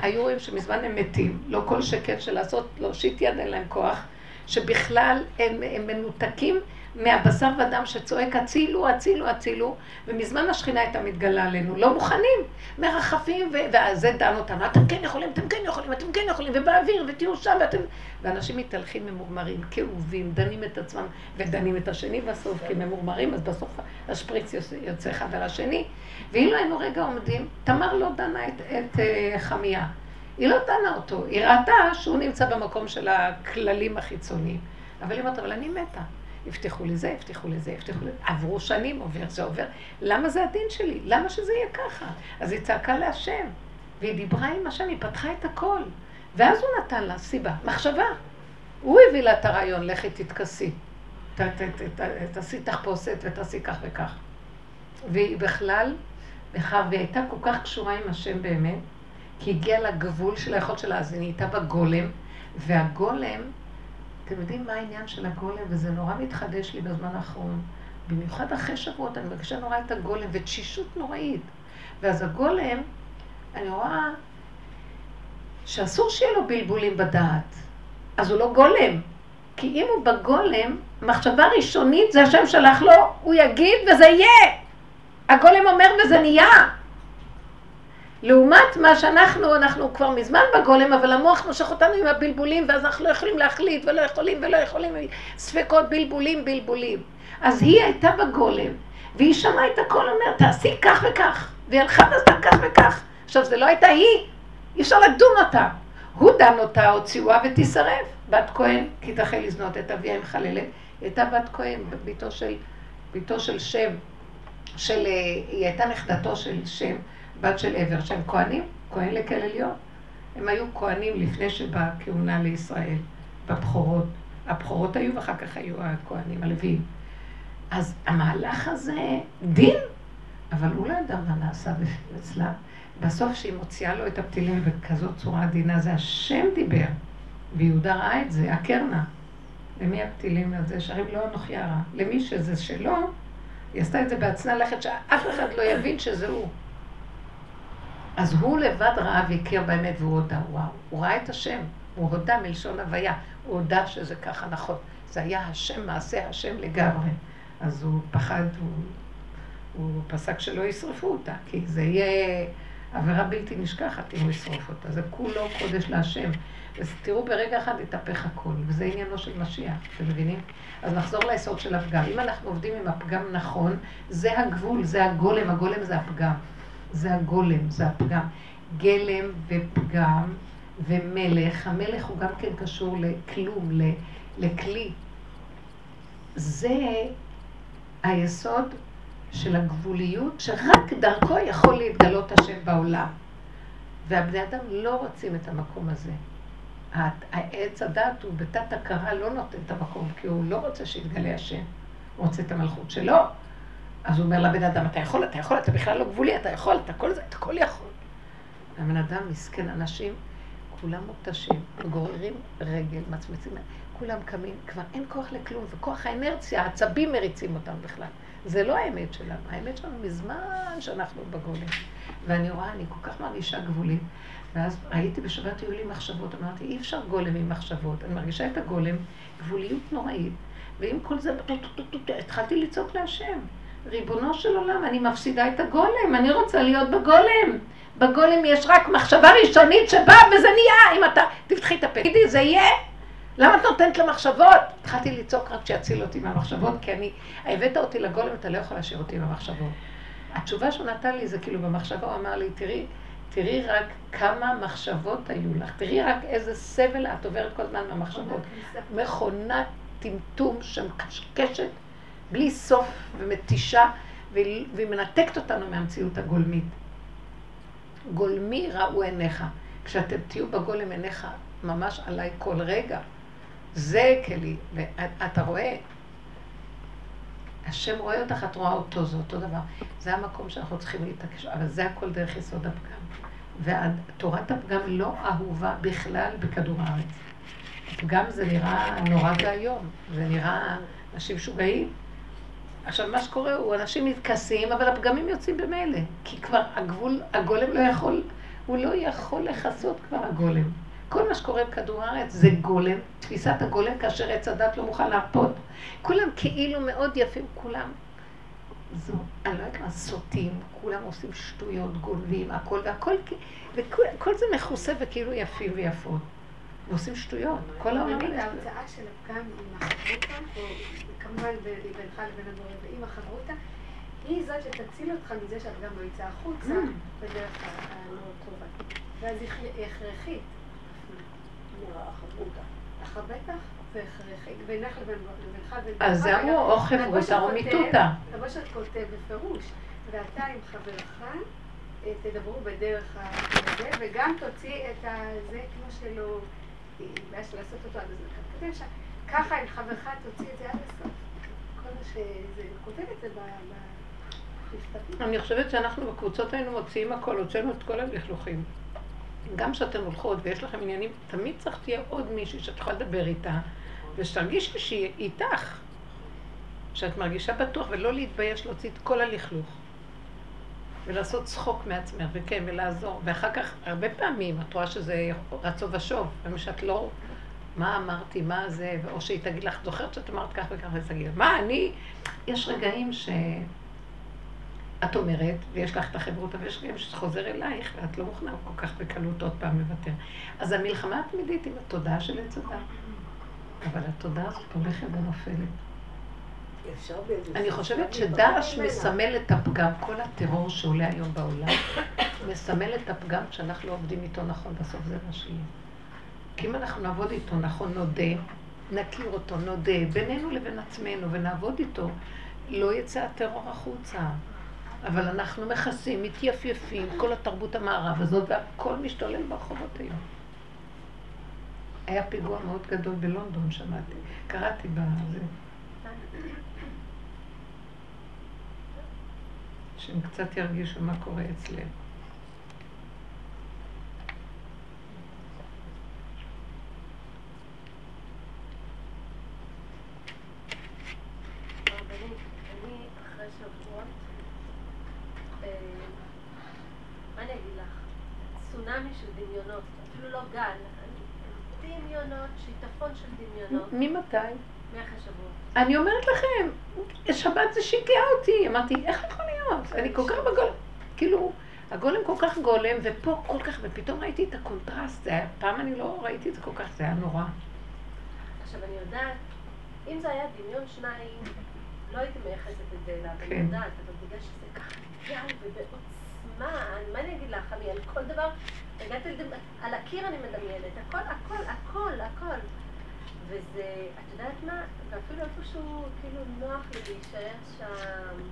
היו רואים שמזמן הם מתים, לא כל שקט של לעשות, להושיט יד אין להם כוח, שבכלל הם, הם מנותקים מהבשר ודם שצועק הצילו, הצילו, הצילו, ומזמן השכינה הייתה מתגלה עלינו, לא מוכנים, מרחפים, ו... וזה דן אותנו, אתם כן יכולים, אתם כן יכולים, אתם כן יכולים, ובאוויר, ותהיו שם, ואתם... ואנשים מתהלכים ממורמרים, כאובים, דנים את עצמם, ודנים את השני בסוף, כי ממורמרים, אז בסוף השפריץ יוצא אחד על השני. ואילו היינו רגע עומדים, תמר לא דנה את, את uh, חמיה. היא לא דנה אותו, היא ראתה שהוא נמצא במקום של הכללים החיצוניים. אבל היא אומרת, אבל אני מתה. הבטיחו לי זה, הבטיחו לי זה, הבטיחו לי זה. עברו שנים, עובר זה עובר. למה זה הדין שלי? למה שזה יהיה ככה? אז היא צעקה להשם, והיא דיברה עם השם, היא פתחה את הכל. ואז הוא נתן לה סיבה, מחשבה. הוא הביא לה את הרעיון, לכי תתכסי. תעשי תחפושת ותעשי כך וכך. והיא בכלל, מאחר והיא הייתה כל כך קשורה עם השם באמת, כי הגיעה לגבול של היכולת שלה, אז היא נהייתה בגולם, והגולם אתם יודעים מה העניין של הגולם, וזה נורא מתחדש לי בזמן האחרון. במיוחד אחרי שבועות, אני מרגישה נורא את הגולם, ותשישות נוראית. ואז הגולם, אני רואה שאסור שיהיה לו בלבולים בדעת. אז הוא לא גולם. כי אם הוא בגולם, מחשבה ראשונית זה השם שלח לו, הוא יגיד וזה יהיה. הגולם אומר וזה נהיה. לעומת מה שאנחנו, אנחנו כבר מזמן בגולם, אבל המוח מושך אותנו עם הבלבולים, ואז אנחנו לא יכולים להחליט, ולא יכולים, ולא יכולים, ספקות, בלבולים, בלבולים. אז היא הייתה בגולם, והיא שמעה את הכל אומר, תעשי כך וכך, והיא הלכה ועשתה כך וכך. עכשיו, זה לא הייתה היא, אי אפשר לדון אותה. הוא דן אותה, הוציאוה ותישרף. בת כהן, כי תחל לזנות את אביה עם חללת. הייתה בת כהן, ביתו של, ביתו של שם, של, אה, היא הייתה נכדתו של שם. בת של עבר, שהם כהנים, כהן לכל עליון. הם היו כהנים לפני שבאה כהונה לישראל, בבכורות. הבכורות היו ואחר כך היו הכהנים הלוויים. אז המהלך הזה, דין, אבל הוא לא ידע מה נעשה אצלה. בסוף שהיא מוציאה לו את הפתילים בכזאת צורה עדינה, זה השם דיבר. ויהודה ראה את זה, הקרנה. למי הפתילים הזה? שרים לא אנוכי הרע. למי שזה שלו, היא עשתה את זה בעצמה לכת שאף אחד לא יבין שזה הוא. אז הוא לבד ראה והכיר באמת והוא הודה, וואו, הוא ראה את השם, הוא הודה מלשון הוויה, הוא הודה שזה ככה נכון. זה היה השם, מעשה השם לגמרי. אז הוא פחד, הוא, הוא פסק שלא ישרפו אותה, כי זה יהיה עבירה בלתי נשכחת אם ישרוף אותה. זה כולו קודש להשם. אז תראו, ברגע אחד התהפך הכל, וזה עניינו של משיח, אתם מבינים? אז נחזור ליסוד של הפגם. אם אנחנו עובדים עם הפגם נכון, זה הגבול, זה הגולם, הגולם זה הפגם. זה הגולם, זה הפגם. גלם ופגם ומלך, המלך הוא גם כן קשור לכלום, לכלי. זה היסוד של הגבוליות, שרק דרכו יכול להתגלות השם בעולם. והבני אדם לא רוצים את המקום הזה. העץ הדת הוא בתת הכרה לא נותן את המקום, כי הוא לא רוצה שיתגלה השם. הוא רוצה את המלכות שלו. אז הוא אומר לבן אדם, אתה יכול, אתה יכול, אתה בכלל לא גבולי, אתה יכול, אתה כל זה, אתה הכל יכול. הבן אדם מסכן, אנשים, כולם מותשים, גוררים רגל, מצמצים, כולם קמים, כבר אין כוח לכלום, וכוח האנרציה, העצבים מריצים אותם בכלל. זה לא האמת שלנו, האמת שלנו מזמן שאנחנו בגולם. ואני רואה, אני כל כך מרגישה גבולית. ואז הייתי בשבת היו לי מחשבות, אמרתי, אי אפשר גולם עם מחשבות. אני מרגישה את הגולם, גבוליות נוראית. ועם כל זה, התחלתי לצעוק להשם. ריבונו של עולם, אני מפסידה את הגולם, אני רוצה להיות בגולם. בגולם יש רק מחשבה ראשונית שבאה וזה נהיה, אם אתה תפתחי את הפה. תגידי, זה יהיה? למה את נותנת למחשבות? התחלתי לצעוק רק שיציל אותי מהמחשבות, כי אני, הבאת אותי לגולם, אתה לא יכול להשאיר אותי במחשבות. התשובה שהוא נתן לי זה כאילו במחשבה, הוא אמר לי, תראי, תראי רק כמה מחשבות היו לך, תראי רק איזה סבל את עוברת כל הזמן מהמחשבות. מכונת טמטום שמקשקשת בלי סוף ומתישה, והיא מנתקת אותנו מהמציאות הגולמית. גולמי ראו עיניך. כשאתם תהיו בגולם עיניך ממש עליי כל רגע, זה כלי. ואתה רואה, השם רואה אותך, את רואה אותו, זה אותו דבר. זה המקום שאנחנו צריכים להתעקש, אבל זה הכל דרך יסוד הפגם. ותורת הפגם לא אהובה בכלל בכדור הארץ. הפגם זה נראה נורא ואיום, זה נראה אנשים משוגעים. עכשיו, מה שקורה הוא, אנשים מתכסים, אבל הפגמים יוצאים במילא. כי כבר הגבול, הגולם לא יכול, הוא לא יכול לכסות כבר הגולם. כל מה שקורה בכדור הארץ זה גולם, תפיסת הגולם כאשר עץ הדת לא מוכן להרפות. כולם כאילו מאוד יפים, כולם. זו, אני לא יודעת מה, סוטים, כולם עושים שטויות, גונבים, הכל, והכל, וכל זה מכוסה וכאילו יפים ויפות. ועושים שטויות, כל העולם.
ההרצאה של הפגם עם החברותה, כמובן בינך לבין הבורא, ועם החברותה, היא זאת שתציל אותך מזה שהפגם לא יצא החוצה mm. בדרך הלא טובה. ואז היא הכרחית. אחר בטח, זה הכרחי. בינך לבין...
אז זה אמרו, או חברותא או מיתותא.
רבו שאת כותב בפירוש, ואתה עם חברך אה, תדברו בדרך הזה, וגם תוציא את זה כמו שלא... בעיה של לעשות אותו עד הסוף. ככה עם חברך תוציא את זה עד הסוף. כל מה שזה, כותב את זה ב...
אני חושבת שאנחנו בקבוצות היינו מוציאים הכל, הוצאנו את כל הלכלוכים. גם כשאתן הולכות ויש לכם עניינים, תמיד צריך תהיה עוד מישהי שאת יכולה לדבר איתה, ושתרגישי שהיא איתך, שאת מרגישה בטוח, ולא להתבייש להוציא את כל הלכלוך. ולעשות צחוק מעצמך, וכן, ולעזור. ואחר כך, הרבה פעמים, את רואה שזה רצו ושוב, ומשאת לא, מה אמרתי, מה זה, או שהיא תגיד לך, זוכרת שאת אמרת כך וכך, אז תגיד, מה, אני... יש רגעים ש... את אומרת, ויש לך את החברות, אבל יש רגעים שזה חוזר אלייך, ואת לא מוכנה כל כך בקלות עוד פעם לוותר. אז המלחמה התמידית עם התודעה של עץ הדת. אבל התודעה הזאת הולכת ונופלת. אני חושבת שדאעש מסמל את הפגם, כל הטרור שעולה היום בעולם, מסמל את הפגם כשאנחנו לא עובדים איתו נכון, בסוף זה מה שיהיה. כי אם אנחנו נעבוד איתו נכון, נודה, נכיר אותו, נודה, בינינו לבין עצמנו, ונעבוד איתו, לא יצא הטרור החוצה. אבל אנחנו מכסים, מתייפייפים, כל התרבות המערב הזאת, והכל משתולל ברחובות היום. היה פיגוע מאוד גדול בלונדון, שמעתי. קראתי בזה. שהם קצת ירגישו מה קורה אצלם.
צונאמי של דמיונות, אפילו לא גל, דמיונות, שיטפון של דמיונות,
ממתי? אני אומרת לכם, שבת זה שיגע אותי. אמרתי, איך יכול להיות? אני כל כך בגולם. כאילו, הגולם כל כך גולם, ופה כל כך, ופתאום ראיתי את הקונטרסט. זה היה, פעם אני לא ראיתי את זה כל כך, זה היה נורא.
עכשיו אני יודעת, אם זה היה דמיון שניים, לא הייתי מייחסת את זה אליו, אני
כן.
יודעת, אבל בגלל שזה ככה גל ובעוצמה, מה אני אגיד לך, אני על כל דבר, הגעתי. על הקיר אני מדמיינת, הכל, הכל, הכל, הכל. וזה, את יודעת מה, ואפילו איפשהו כאילו נוח לי להישאר שם.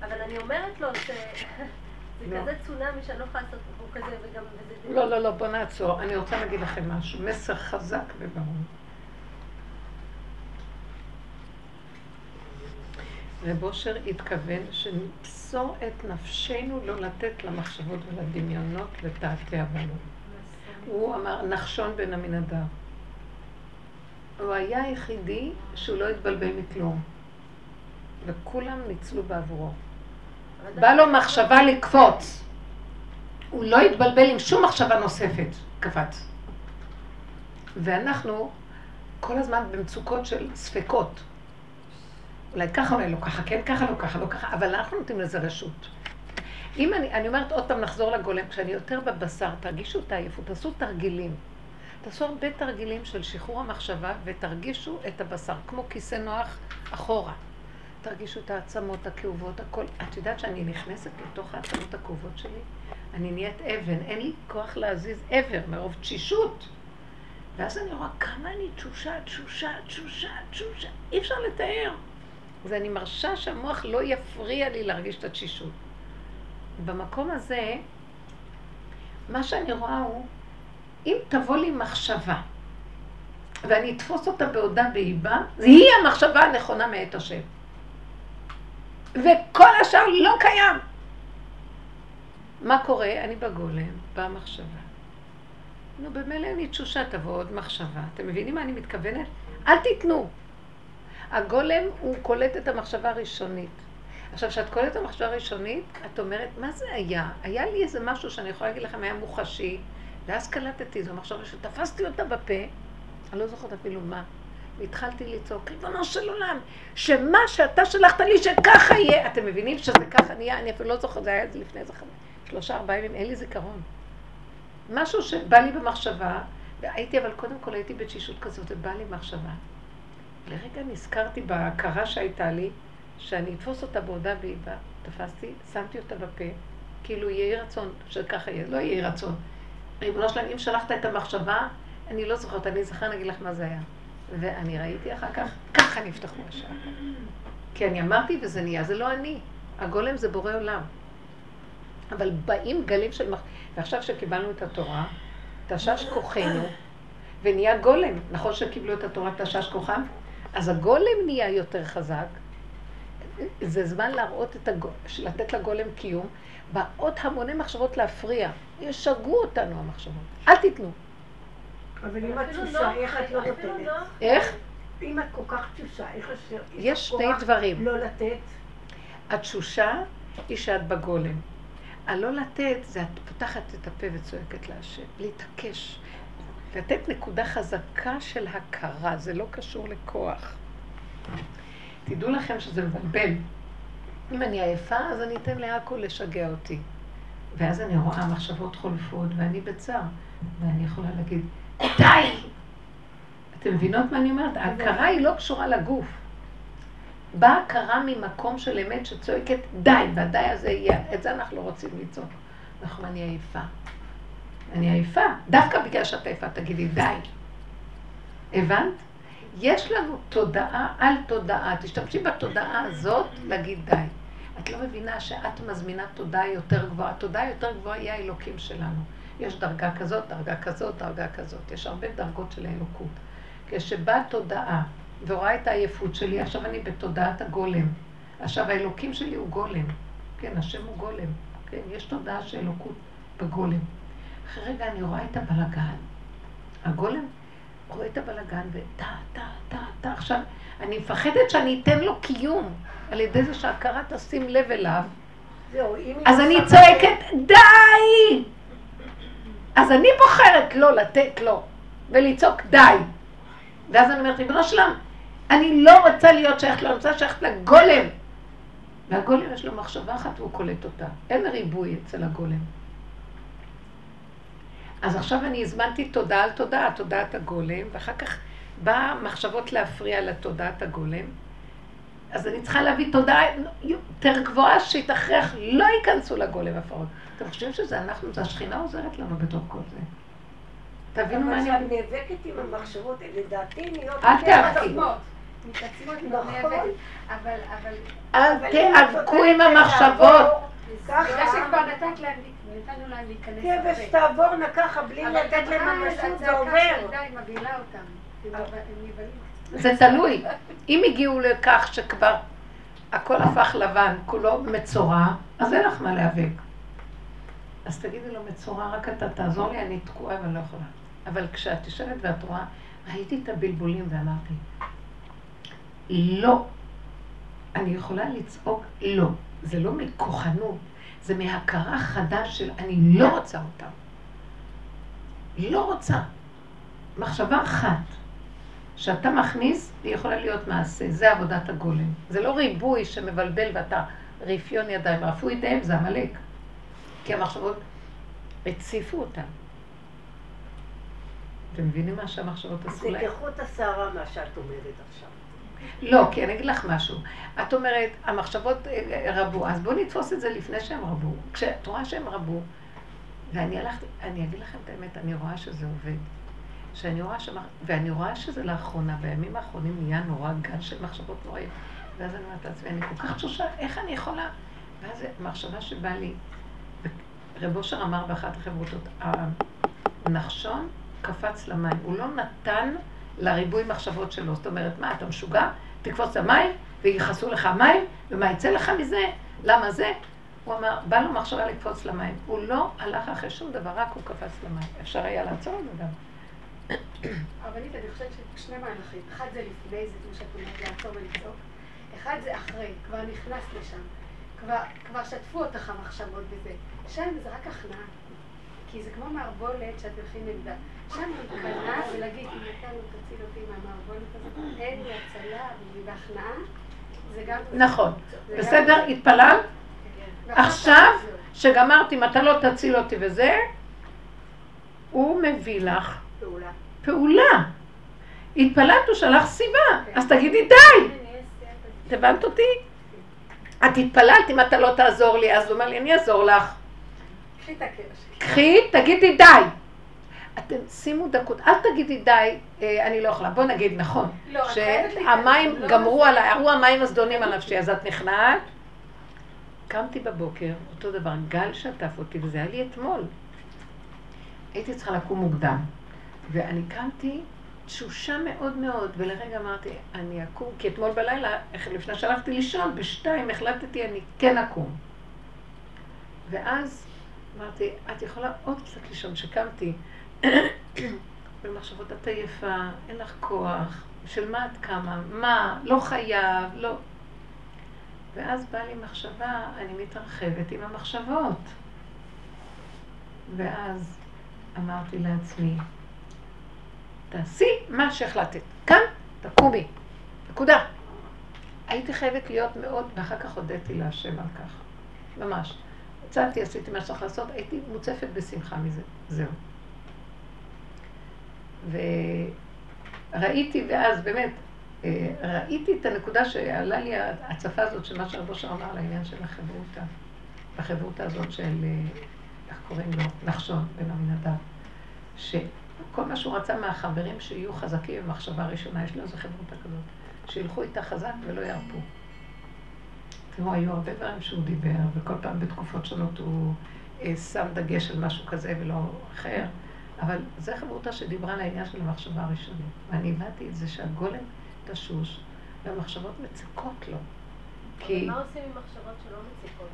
אבל אני אומרת לו ש... זה. כזה צונאמי שאני לא יכולה לעשות, הוא כזה, וגם.
לא, לא, לא, בוא נעצור. אני רוצה להגיד לכם משהו. מסר חזק וברור. רב אושר התכוון שנמסור את נפשנו לא לתת למחשבות ולדמיונות לתעתע בנו. הוא אמר, נחשון בן עמינדב. הוא היה היחידי שהוא לא התבלבל מכלום. וכולם ניצלו בעבורו. בא לו מחשבה לקפוץ. הוא לא התבלבל עם שום מחשבה נוספת, קפץ. ואנחנו כל הזמן במצוקות של ספקות. אולי ככה, אולי לא ככה, כן ככה, לא ככה, לא ככה, אבל אנחנו נותנים לזה רשות. אם אני, אני אומרת עוד פעם, נחזור לגולם, כשאני יותר בבשר, תרגישו את העייפות, תעשו תרגילים. תעשו הרבה תרגילים של שחרור המחשבה ותרגישו את הבשר, כמו כיסא נוח אחורה. תרגישו את העצמות הכאובות, הכל. את יודעת שאני נכנסת לתוך העצמות הכאובות שלי? אני נהיית אבן, אין לי כוח להזיז אבר מרוב תשישות. ואז אני רואה כמה אני תשושה, תשושה, תשושה, תשושה, אי אפשר לתאר. אז אני מרשה שהמוח לא יפריע לי להרגיש את התשישות. במקום הזה, מה שאני רואה הוא, אם תבוא לי מחשבה, ואני אתפוס אותה בעודה באיבה, זה היא המחשבה הנכונה מאת השם. וכל השאר לא קיים. מה קורה? אני בגולם, באה מחשבה. נו, במילא אני תשושה, תבוא עוד מחשבה. אתם מבינים מה אני מתכוונת? אל תיתנו. הגולם הוא קולט את המחשבה הראשונית. עכשיו, כשאת קולטת את המחשבה הראשונית, את אומרת, מה זה היה? היה לי איזה משהו שאני יכולה להגיד לכם, היה מוחשי, ואז קלטתי, זו מחשבה שתפסתי אותה בפה, אני לא זוכרת אפילו מה, והתחלתי לצעוק, ריבונו של עולם, שמה שאתה שלחת לי שככה יהיה, אתם מבינים שזה ככה נהיה, אני אפילו לא זוכרת, זה היה זה לפני איזה שלושה, ארבעה ימים, אין לי זיכרון. משהו שבא לי במחשבה, והייתי, אבל קודם כל הייתי בתשישות כזאת, ובא לי מחשבה. לרגע נזכרתי בהכרה שהייתה לי, שאני אתפוס אותה בעודה באיבה, תפסתי, שמתי אותה בפה, כאילו יהי רצון שככה יהיה, לא יהי רצון. ריבונו שלם, אם שלחת את המחשבה, אני לא זוכרת, אני זוכר, אני אגיד לך מה זה היה. ואני ראיתי אחר כך, ככה נפתחו השער. כי אני אמרתי וזה נהיה, זה לא אני. הגולם זה בורא עולם. אבל באים גלים של מח... ועכשיו שקיבלנו את התורה, תשש כוחנו, ונהיה גולם. נכון שקיבלו את התורה תשש כוחם? אז הגולם נהיה יותר חזק. זה זמן להראות את הגולם, לתת לגולם קיום. באות המוני מחשבות להפריע. ישגעו אותנו המחשבות. אל תיתנו.
אבל אם את תשושה, איך את לא נותנת?
איך?
אם את כל כך תשושה, איך יש לך
יש שני דברים.
לא לתת?
התשושה היא שאת בגולם. הלא לתת זה את פותחת את הפה וצועקת להשם. להתעקש. לתת נקודה חזקה של הכרה, זה לא קשור לכוח. תדעו לכם שזה מבלבל. אם אני עייפה, אז אני אתן לעכו לשגע אותי. ואז אני רואה מחשבות חולפות, ואני בצער, ואני יכולה להגיד, די! אתם מבינות מה אני אומרת? ההכרה היא לא קשורה לגוף. באה הכרה ממקום של אמת שצועקת די, והדי הזה יהיה, את זה אנחנו לא רוצים לצעוק. אנחנו, אני עייפה. אני עייפה. דווקא בגלל שאת עייפה, תגידי די. הבנת? יש לנו תודעה על תודעה. תשתמשי בתודעה הזאת להגיד די. את לא מבינה שאת מזמינה תודעה יותר גבוהה. התודעה יותר גבוהה היא האלוקים שלנו. יש דרגה כזאת, דרגה כזאת, דרגה כזאת. יש הרבה דרגות של האלוקות. כשבאה תודעה ורואה את העייפות שלי, עכשיו אני בתודעת הגולם. עכשיו האלוקים שלי הוא גולם. כן, השם הוא גולם. כן, יש תודעה של אלוקות בגולם. אחרי רגע אני רואה את הבלגן. הגולם רואה את הבלגן וטה, טה, טה, טה. עכשיו, אני מפחדת שאני אתן לו קיום על ידי זה שההכרה תשים לב אליו.
זהו,
אז
לא
אני צועקת, די! אז אני בוחרת לא לתת לו, ולצעוק די. ואז אני אומרת, ריבונו שלם, אני לא רוצה להיות שייכת לו, אני רוצה שייכת לגולם. והגולם יש לו מחשבה אחת והוא קולט אותה. אין ריבוי אצל הגולם. אז עכשיו אני הזמנתי תודה על תודעה, תודעת הגולם, ואחר כך באה מחשבות להפריע לתודעת הגולם. אז אני צריכה להביא תודעה יותר גבוהה שיתכרח, לא ייכנסו לגולם הפרות. אתם חושבים שזה אנחנו, זה השכינה עוזרת לנו בתוך כל זה. תבינו מה אני...
אבל כשאת נאבקת עם המחשבות, לדעתי נהיות...
אל תיאבקי.
מתעצמות,
נכון.
אל תיאבקו עם המחשבות.
ככה,
בגלל שכבר נתת להם, נתנו להם להיכנס
כבש. תעבורנה ככה, בלי לתת להם ממשות, זה
הצעקה
עובר.
של די מבהילה אותם. הם
אה.
זה תלוי. אם הגיעו לכך שכבר הכל הפך לבן, כולו מצורע, אז אין לך מה להיאבק. אז תגידי לו, מצורע, רק אתה תעזור לי, אני תקועה ואני לא יכולה. אבל כשאת יושבת ואת רואה, ראיתי את הבלבולים ואמרתי, לא. אני יכולה לצעוק לא. זה לא מכוחנות, זה מהכרה חדה של אני לא רוצה אותם. לא רוצה. מחשבה אחת. שאתה מכניס, היא יכולה להיות מעשה. זה עבודת הגולם. זה לא ריבוי שמבלבל ואתה רפיון ידיים. רפו ידיהם זה עמלק. כי המחשבות הציפו אותם. אתם מבינים מה שהמחשבות עשו
זה
להם?
כחוט השערה מה שאת אומרת עכשיו.
לא, כי אני אגיד לך משהו. את אומרת, המחשבות אה, רבו, אז בואו נתפוס את זה לפני שהם רבו. כשאת רואה שהם רבו, ואני הלכתי, אני אגיד לכם את האמת, אני רואה שזה עובד. שאני רואה שמח... ואני רואה שזה לאחרונה, בימים האחרונים נהיה נורא גל של מחשבות נוראים. ואז אני אומרת לעצמי, אני כל כך תשושה, איך אני יכולה? ואז מחשבה שבאה לי, רב אושר אמר באחת החברותות, הנחשון קפץ למים, הוא לא נתן לריבוי מחשבות שלו. זאת אומרת, מה, אתה משוגע? תקפוץ למים, ויכעסו לך מים, ומה יצא לך מזה? למה זה? הוא אמר, בא לו מחשבה לקפוץ למים. הוא לא הלך אחרי שום דבר, רק הוא קפץ למים. אפשר היה לעצור את זה גם.
הרבנית, אני חושבת ששני מהלכים. אחד זה לפני, זה כמו שאת אומרת, לעצור ולצעוק. אחד זה אחרי, כבר נכנסת לשם. כבר, כבר שטפו אותך המחשבות בזה. שם זה רק הכנעה. כי זה כמו מערבולת שאת הולכים נגדה. שם להיכנע ולהגיד, אם אתה לא תציל אותי מהמערבולת הזאת, אין לי הצלה, ובהכנעה זה גם...
נכון. בסדר? התפלל?
כך
עכשיו. שגמרתי, אם אתה לא תציל אותי וזה, הוא מביא לך
פעולה.
פעולה. התפללת, הוא שלח סיבה, אז תגידי די. את הבנת אותי? את התפללת, אם אתה לא תעזור לי, אז הוא אומר לי, אני אעזור לך.
קחי,
תגידי די. אתם שימו דקות, אל תגידי די, אה, אני לא יכולה. בוא נגיד נכון,
לא,
שהמים
לא
גמרו
מפריע.
עליי, אמרו המים הזדונים על נפשי, אז את נכנעת. קמתי בבוקר, אותו דבר, גל שטף אותי, וזה היה לי אתמול. הייתי צריכה לקום מוקדם, ואני קמתי תשושה מאוד מאוד, ולרגע אמרתי, אני אקום, כי אתמול בלילה, לפני שהלכתי לישון, בשתיים החלטתי, אני כן אקום. ואז אמרתי, את יכולה עוד קצת לישון, שקמתי. במחשבות את עייפה, אין לך כוח, של מה את קמה, מה, לא חייב, לא. ואז באה לי מחשבה, אני מתרחבת עם המחשבות. ואז אמרתי לעצמי, תעשי מה שהחלטת. כאן, תקומי. נקודה. הייתי חייבת להיות מאוד, ואחר כך הודיתי להשם על כך. ממש. יצאתי, עשיתי מה שצריך לעשות, הייתי מוצפת בשמחה מזה. זהו. וראיתי, ואז באמת, אה, ראיתי את הנקודה שעלה לי ההצפה הזאת של מה שהרבו שם אמר על העניין של החברותה. החברותה הזאת של, אה, איך קוראים לו? נחשון בן עמינדב. שכל מה שהוא רצה מהחברים שיהיו חזקים במחשבה ראשונה, יש לו איזו חברותה כזאת, שילכו איתה חזק ולא ירפו. תראו, היו הרבה דברים שהוא דיבר, וכל פעם בתקופות שונות הוא אה, שם דגש על משהו כזה ולא אחר. אבל זו חברותה שדיברה על העניין של המחשבה הראשונית. ואני הבנתי את זה שהגולם תשוש, והמחשבות מצקות לו. כי
מה עושים עם מחשבות שלא מציקות?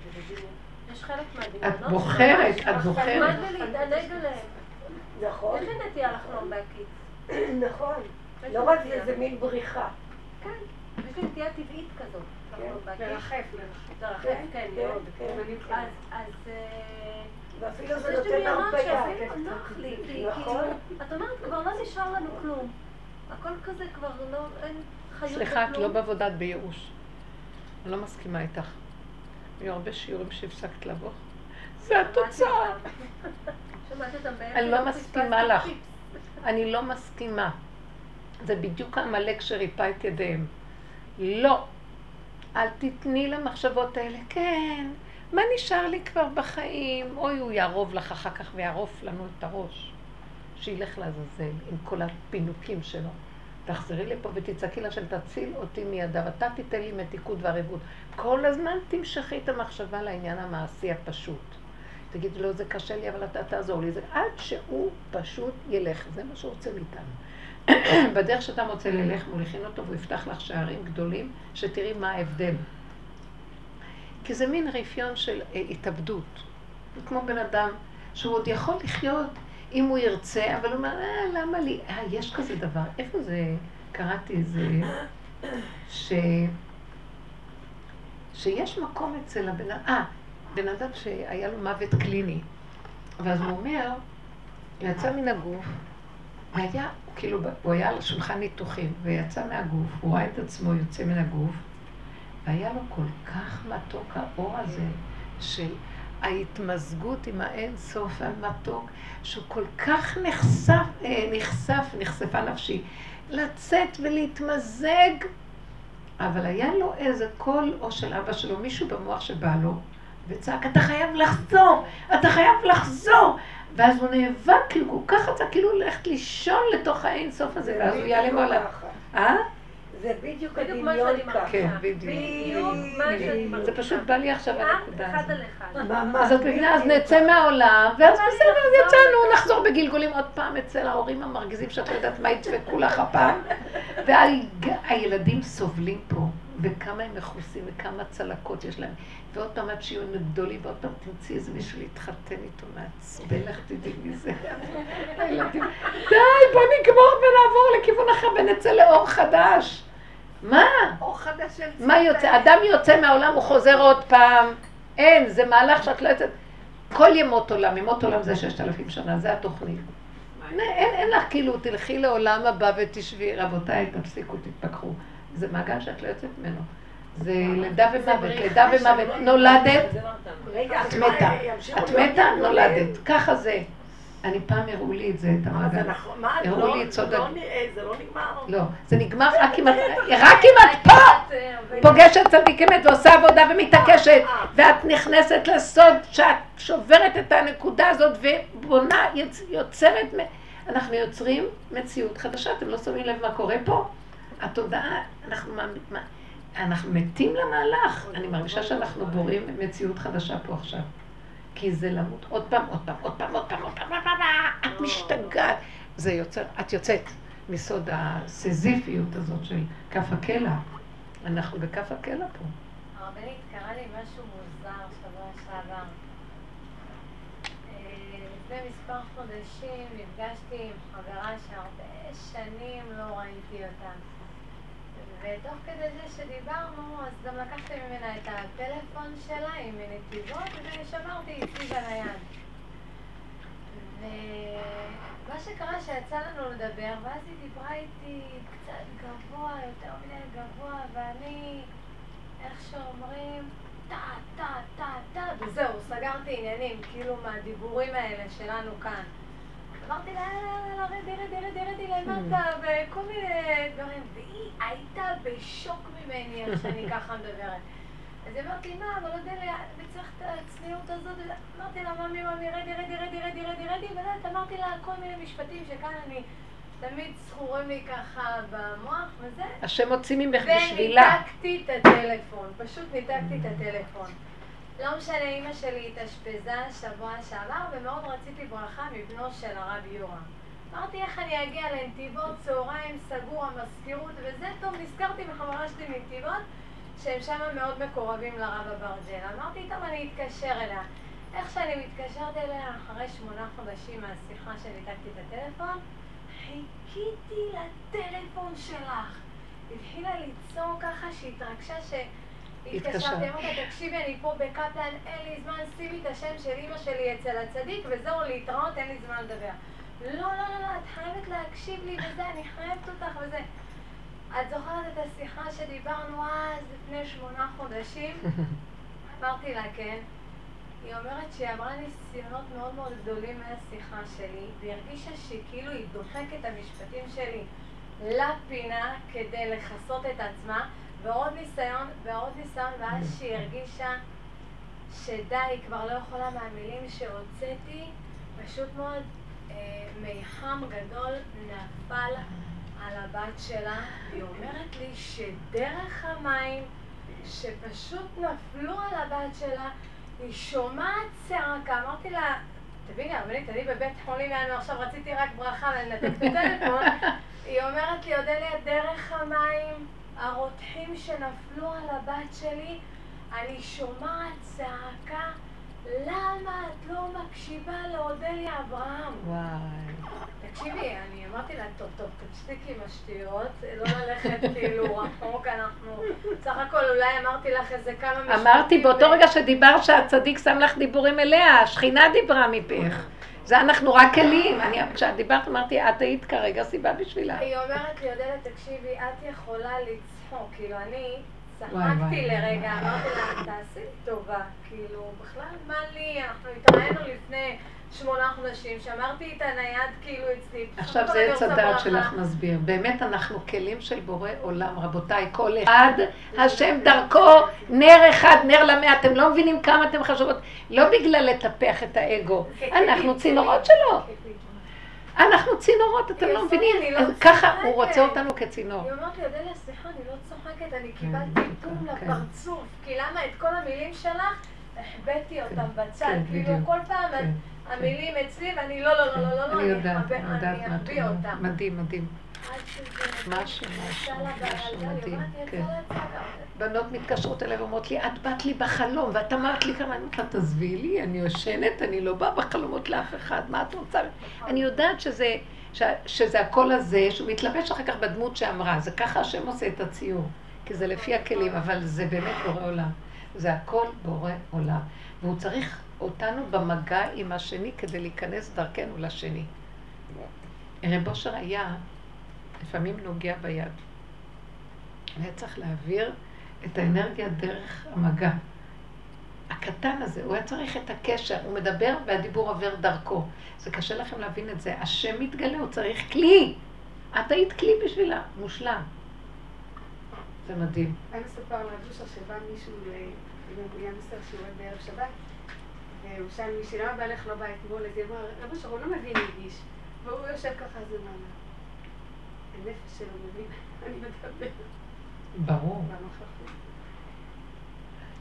יש חלק מהדמיונות.
את בוחרת, את בוחרת.
להתענג עליהם?
נכון,
יש לי נטייה לחלום בהקיץ.
נכון. לא רק זה, זה מין בריחה.
כן. יש לי נטייה טבעית כזאת. בהקיץ.
לרחף, לרחף.
לרחף,
כן,
כן,
כן,
מאוד.
כן.
אז, אה,
ואפילו זה נותן הרפאיה.
שאפילו נוח לי,
נכון.
כאילו, את אומרת, כבר לא נשאר לנו כלום. הכל כזה כבר לא, אין חיות
סליחה, את לא. בעבודת בייאוש. אני לא מסכימה איתך. היו הרבה שיעורים שהפסקת לבוא. זה התוצאה. אני לא
פספסתי
מסכימה לך. אני לא מסכימה. זה בדיוק העמלק שריפא את ידיהם. לא. אל תתני למחשבות האלה. כן, מה נשאר לי כבר בחיים? אוי, הוא יערוב לך אחר כך ויערוף לנו את הראש. שילך לעזאזל עם כל הפינוקים שלו. תחזרי לפה ותצעקי לה של תציל אותי מידיו, אתה תיתן לי מתיקות וערבות. כל הזמן תמשכי את המחשבה לעניין המעשי הפשוט. תגידי לו, זה קשה לי, אבל אתה תעזור לי. זה עד שהוא פשוט ילך. זה מה שהוא רוצה מאיתנו. בדרך שאתה מוצא ללך, מוליכין אותו והוא יפתח לך שערים גדולים, שתראי מה ההבדל. כי זה מין רפיון של אה, התאבדות. כמו בן אדם שהוא עוד יכול לחיות אם הוא ירצה, אבל הוא אומר, אה, למה לי? אה, יש כזה דבר. איפה זה? קראתי איזה... ש... שיש מקום אצל הבן אדם, אה, בן אדם שהיה לו מוות קליני. ואז הוא אומר, הוא יצא מן הגוף, והיה, כאילו, הוא היה על שולחן ניתוחים, ויצא מהגוף, הוא ראה את עצמו יוצא מן הגוף, והיה לו כל כך מתוק האור הזה של ההתמזגות עם האין סוף המתוק, שהוא כל כך נחשף, אה, נחשף, נחשפה נפשי, לצאת ולהתמזג. אבל היה לו איזה קול או של אבא שלו, מישהו במוח שבא לו, וצעק, אתה חייב לחזור, אתה חייב לחזור. ואז הוא נאבק, כאילו, כל כך רצה כאילו ללכת לישון לתוך האין סוף הזה, ואז הוא יעלה מעולם. אה?
זה בדיוק הדמיון
שאני
ככה.
כן, בדיוק.
בדיוק מה שאני מרגישה.
זה פשוט בא לי עכשיו הנקודה
אחד
הזאת.
על אחד.
ממש.
אז את מבינה, אז נצא מהעולם, ואז בסדר, אז יצאנו, נחזור בגלגולים עוד פעם אצל ההורים המרגיזים שאת לא יודעת מה ידפקו לך הפעם. והילדים סובלים פה, וכמה הם מכוסים, וכמה צלקות יש להם. ועוד פעם עד שיהיו גדולים, ועוד פעם תמצאי איזה מישהו להתחתן איתו מעצבן, לך תדעי מי זה. הילדים, די, בוא נגמור ונעבור לכיוון אחר ונצא לאור חדש. מה?
אור חדש של
מה יוצא? אדם יוצא מהעולם, הוא חוזר עוד פעם. אין, זה מהלך שאת לא יוצאת. כל ימות עולם, ימות עולם זה ששת אלפים שנה, זה התוכנית. אין, לך כאילו, תלכי לעולם הבא ותשבי, רבותיי, תפסיקו, תתפכחו. זה מעגל שאת לא יוצאת ממנו. זה לידה ומוות, לידה ומוות. נולדת,
רגע,
את מתה. את מתה? נולדת. ככה זה. אני פעם הראו לי את זה, את המעגל.
נכון, מה,
הראו
לא-
לי את סוד
לא זה לא נגמר?
לא, זה נגמר רק אם את, רק אם את פה! פוגשת צדיק אמת ועושה עבודה ומתעקשת, ואת נכנסת לסוד שאת שוברת את הנקודה הזאת ובונה, יוצ- יוצרת, אנחנו יוצרים מציאות חדשה, אתם לא שמים לב מה קורה פה? התודעה, אנחנו, אנחנו מתים למהלך, אני מרגישה שאנחנו בוראים מציאות חדשה פה עכשיו. כי זה למות עוד פעם, עוד פעם, עוד פעם, עוד פעם, עוד פעם, עוד פעם, את משתגעת. זה יוצר, את יוצאת מסוד הסיזיפיות הזאת של כף הקלע. אנחנו בכף הקלע פה.
הרבנית, קרה לי משהו מוזר שבוע שעבר. אה, לפני מספר חודשים נפגשתי עם חברה שהרבה שנים לא ראיתי אותה. ותוך כדי זה שדיברנו, אז גם לקחתי ממנה את הטלפון שלה עם נתיבות ושמרתי אצלי בנייד. ומה שקרה שיצא לנו לדבר, ואז היא דיברה איתי קצת גבוה, יותר מדי גבוה, ואני, איך שאומרים, טה, טה, טה, טה, וזהו, סגרתי עניינים, כאילו מהדיבורים האלה שלנו כאן. אמרתי לה, "יאללה, יאללה, רדי, רדי, רדי, רדי למטה, וכל מיני דברים, והיא הייתה בשוק ממני איך שאני ככה מדברת. אז היא אמרת לי, מה, אבל עוד אלה, אני צריך את הצניעות הזאת. אמרתי לה, ממי, ממי, רדי, רדי, רדי, רדי, רדי, רדי, ולאט אמרתי לה כל מיני משפטים שכאן אני תמיד זכורים לי ככה במוח, וזה.
השם הוציא ממך בשבילה.
וניתקתי את הטלפון, פשוט ניתקתי את הטלפון. לא משנה, אימא שלי התאשפזה שבוע שעבר, ומאוד רציתי ברכה מבנו של הרב יורם. אמרתי, איך אני אגיע לנתיבות, צהריים, סגור, המזכירות וזה, טוב, נזכרתי בחברה שלי מנתיבות, שהם שם מאוד מקורבים לרב אברג'ל. אמרתי, טוב, אני אתקשר אליה. איך שאני מתקשרת אליה, אחרי שמונה חודשים מהשיחה שניתקתי את הטלפון, חיכיתי לטלפון שלך. התחילה לצעוק ככה שהתרגשה ש...
התקשרת.
התקשרתי, אמרתי תקשיבי, אני פה בקפלן, אין לי זמן, שימי את השם של אימא שלי אצל הצדיק, וזהו, להתראות, אין לי זמן לדבר. לא, לא, לא, לא, את חייבת להקשיב לי וזה, אני חייבת אותך וזה. את זוכרת את השיחה שדיברנו אז, לפני שמונה חודשים? אמרתי לה, כן. היא אומרת שהיא עברה ניסיונות מאוד מאוד גדולים מהשיחה שלי, והיא הרגישה שכאילו היא דוחקת את המשפטים שלי לפינה כדי לכסות את עצמה, ועוד ניסיון, ועוד ניסיון, ואז שהיא הרגישה שדי, היא כבר לא יכולה מהמילים שהוצאתי, פשוט מאוד אה, מיחם גדול נפל על הבת שלה, והיא אומרת לי שדרך המים שפשוט נפלו על הבת שלה, היא שומעת צעקה, אמרתי לה, תביני, הרבנית, אני בבית חולים, יענו, עכשיו רציתי רק ברכה ולנתק את הטלפון. היא אומרת לי, אודליה, דרך המים, הרותחים שנפלו על הבת שלי, אני שומעת צעקה, למה את לא מקשיבה לאודליה אברהם?
וואי.
תקשיבי, אני אמרתי לה, טוב, טוב, תפסיקי עם השטויות, לא ללכת כאילו רחוק, אנחנו... סך הכל אולי אמרתי לך איזה כמה משפטים...
אמרתי באותו
ו-
רגע שדיברת שהצדיק שם לך דיבורים אליה, השכינה דיברה מפך. זה אנחנו רק כלים. אני, כשאת דיברת אמרתי, את היית כרגע סיבה בשבילה.
היא אומרת לי, אודליה, תקשיבי, את יכולה לצחוק, כאילו, אני צחקתי. לרגע, אמרתי לה, תעשי טובה, כאילו, בכלל, מה לי, אנחנו התראינו לפני שמונה חודשים, שמרתי את הנייד כאילו אצלי.
עכשיו זה עץ הדעת. שלך מסביר. באמת אנחנו כלים של בורא עולם, רבותיי, כל אחד, השם דרכו, נר אחד, נר למאה. אתם לא מבינים כמה אתם חשובות. לא בגלל לטפח את האגו, אנחנו צינורות שלו. אנחנו צינורות, אתם לא מבינים?
לא
ככה הוא. רוצה אותנו כצינור.
היא אומרת לי, אודליה, סליחה, אני לא צוחקת, אני קיבלתי
כן.
לפרצוף. כי למה את כל המילים שלך, החבאתי אותם בצד.
כן,
כאילו. כל פעם
כן,
המילים אצלי, ואני לא, לא, לא, לא, לא,
אני
אני
אומרת.
אותם.
מדהים, מדהים. משהו, משהו, משהו מדהים, כן. בנות מתקשרות אליי ואומרות לי, את באת לי בחלום, ואת אמרת לי כמה, אני אומרת לה, תעזבי לי, אני יושנת, אני לא באה בחלומות לאף אחד, מה את רוצה? אני יודעת שזה, שזה הקול הזה, שהוא מתלבש אחר כך בדמות שאמרה, זה ככה השם עושה את הציור, כי זה לפי הכלים, אבל זה באמת בורא עולם. זה הכל בורא עולם. והוא צריך אותנו במגע עם השני כדי להיכנס דרכנו לשני. רב אושר היה לפעמים נוגע ביד. היה צריך להעביר את האנרגיה דרך המגע. הקטן הזה, הוא היה צריך את הקשר, הוא מדבר והדיבור עובר דרכו. זה קשה לכם להבין את זה. השם מתגלה, הוא צריך כלי. את היית כלי בשבילה, מושלם. זה מדהים.
היה מסופר על רב אושר שבא מישהו לבניין מסר שיעורי בערב שבת, והוא שאל מישהי, למה בעלך לא בא אתמול? אז היא אמרה, רב אושר, הוא לא מבין יידיש. והוא יושב ככה, אז הוא אמר לה, הנפש שלו מבין, אני מדבר
ברור.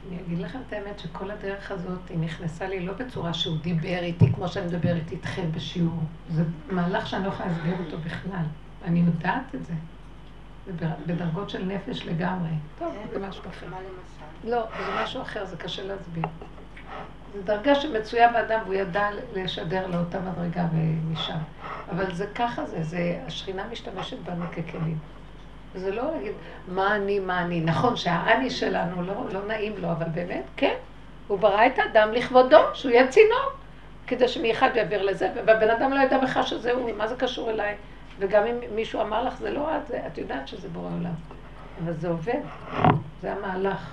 אני אגיד לכם את האמת שכל הדרך הזאת, היא נכנסה לי לא בצורה שהוא דיבר איתי כמו שאני מדברת איתכם בשיעור. זה מהלך שאני לא יכולה להסביר אותו בכלל. אני יודעת את זה. זה בדרגות של נפש לגמרי. טוב, זה משהו אחר.
למשל?
לא, זה משהו אחר, זה קשה להסביר. זו דרגה שמצויה באדם והוא ידע לשדר לאותה מדרגה ומשם. אבל זה ככה זה, זה, השכינה משתמשת בנו ככלים. זה לא להגיד, מה אני, מה אני. נכון שהאני שלנו לא, לא נעים לו, אבל באמת, כן. הוא ברא את האדם לכבודו, שהוא יהיה צינור, כדי שמאחד יעביר לזה, והבן אדם לא ידע בכלל שזה הוא, מה זה קשור אליי. וגם אם מישהו אמר לך, זה לא את, את יודעת שזה בורא עולם. אבל זה עובד, זה המהלך.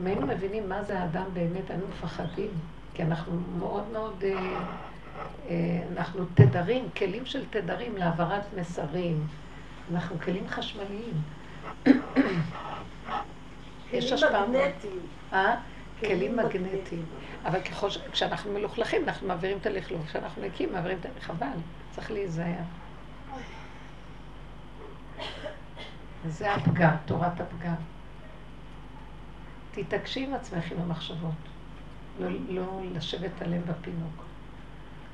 אם היינו מבינים מה זה האדם באמת, היינו מפחדים. כי אנחנו מאוד מאוד, אה, אה, אנחנו תדרים, כלים של תדרים להעברת מסרים. אנחנו כלים חשמליים. יש השפעה. מאוד.
מגנטיים.
אה? כלים
כלים
מגנטיים. אבל ככל ש... כשאנחנו מלוכלכים, אנחנו מעבירים את הלכלוך. כשאנחנו נקים, מעבירים את ה... חבל, צריך להיזהר. זה הפגם, תורת הפגם. תתעקשי עם עצמך עם המחשבות. לא, לא לשבת עליהן בפינוק.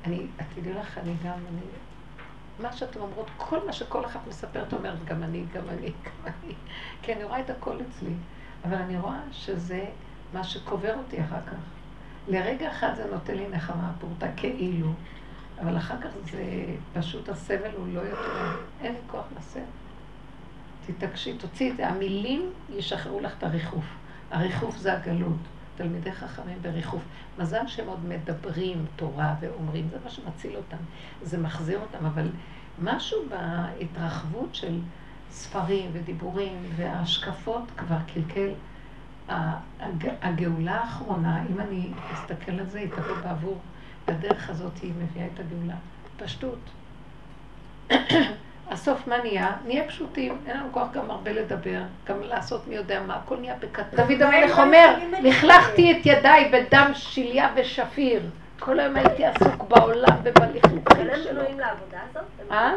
אני, את תדעי לך, אני גם, אני... מה שאתן אומרות, כל מה שכל אחת מספרת אומרת, גם אני, גם אני, גם אני. כי אני רואה את הכל אצלי. אבל אני רואה שזה מה שקובר אותי אחר כך. לרגע אחד זה נותן לי נחמה פורטה כאילו, אבל אחר כך זה פשוט הסבל הוא לא יותר, אין לי כוח לסבל. תתעקשי, תוציאי את זה, המילים ישחררו לך את הריחוף. הריחוף זה הגלות. תלמידי חכמים בריחוף. מזל שהם עוד מדברים תורה ואומרים, זה מה שמציל אותם. זה מחזיר אותם, אבל משהו בהתרחבות של ספרים ודיבורים והשקפות כבר קלקל. הגאולה האחרונה, אם אני אסתכל על זה, היא תבוא בעבור, בדרך הזאת היא מביאה את הגאולה. פשטות. הסוף מה נהיה? נהיה פשוטים, אין לנו כוח גם הרבה לדבר, גם לעשות מי יודע מה, הכל נהיה בקטן. דוד המלך אומר, לכלכתי את ידיי בדם שליה ושפיר. כל היום הייתי עסוק בעולם ובלכלוכים
שלו.
אה?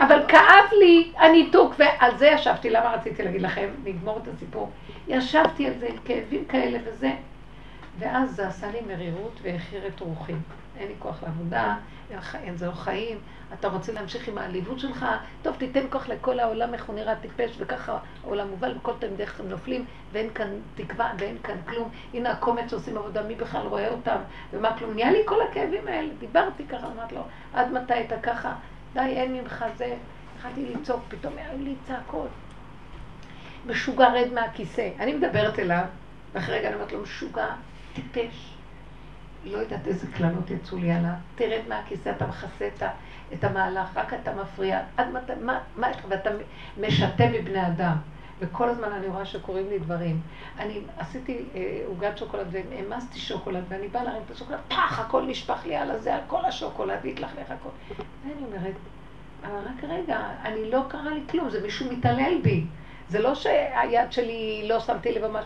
אבל כאב לי הניתוק, ועל זה ישבתי, למה רציתי להגיד לכם, נגמור את הסיפור. ישבתי על זה עם כאבים כאלה וזה, ואז זה עשה לי מרירות והחיר את רוחי. אין לי כוח לעבודה, אין זה לא חיים, אתה רוצה להמשיך עם העליבות שלך, טוב, תיתן כוח לכל העולם איך הוא נראה טיפש, וככה העולם מובל, וכל תלמידי איך הם נופלים, ואין כאן תקווה, ואין כאן כלום. הנה הקומץ שעושים עבודה, מי בכלל רואה אותם, ומה כלום. נהיה לי כל הכאבים האלה, דיברתי ככה, אמרתי לו, עד מתי אתה ככה? די, אין ממך זה. התחלתי לצעוק, פתאום היו לי צעקות. משוגע רד מהכיסא. אני מדברת אליו, ואחרי רגע אני אומרת לו, משוגע, טיפש. לא יודעת איזה קללות יצאו לי עליו. תרד מהכיסא, אתה מכסה את, את המהלך, רק אתה מפריע. עד מתי, מה, מה, ואתה משתה מבני אדם. וכל הזמן אני רואה שקורים לי דברים. אני עשיתי אה, עוגת אה, שוקולד והעמסתי שוקולד, ואני באה להרים את השוקולד, פח, הכל נשפך לי על הזה, על כל השוקולד, והתלכלך הכל. ואני אומרת, אבל רק רגע, אני לא קרה לי כלום, זה מישהו מתעלל בי. זה לא שהיד שלי לא שמתי לב ממש,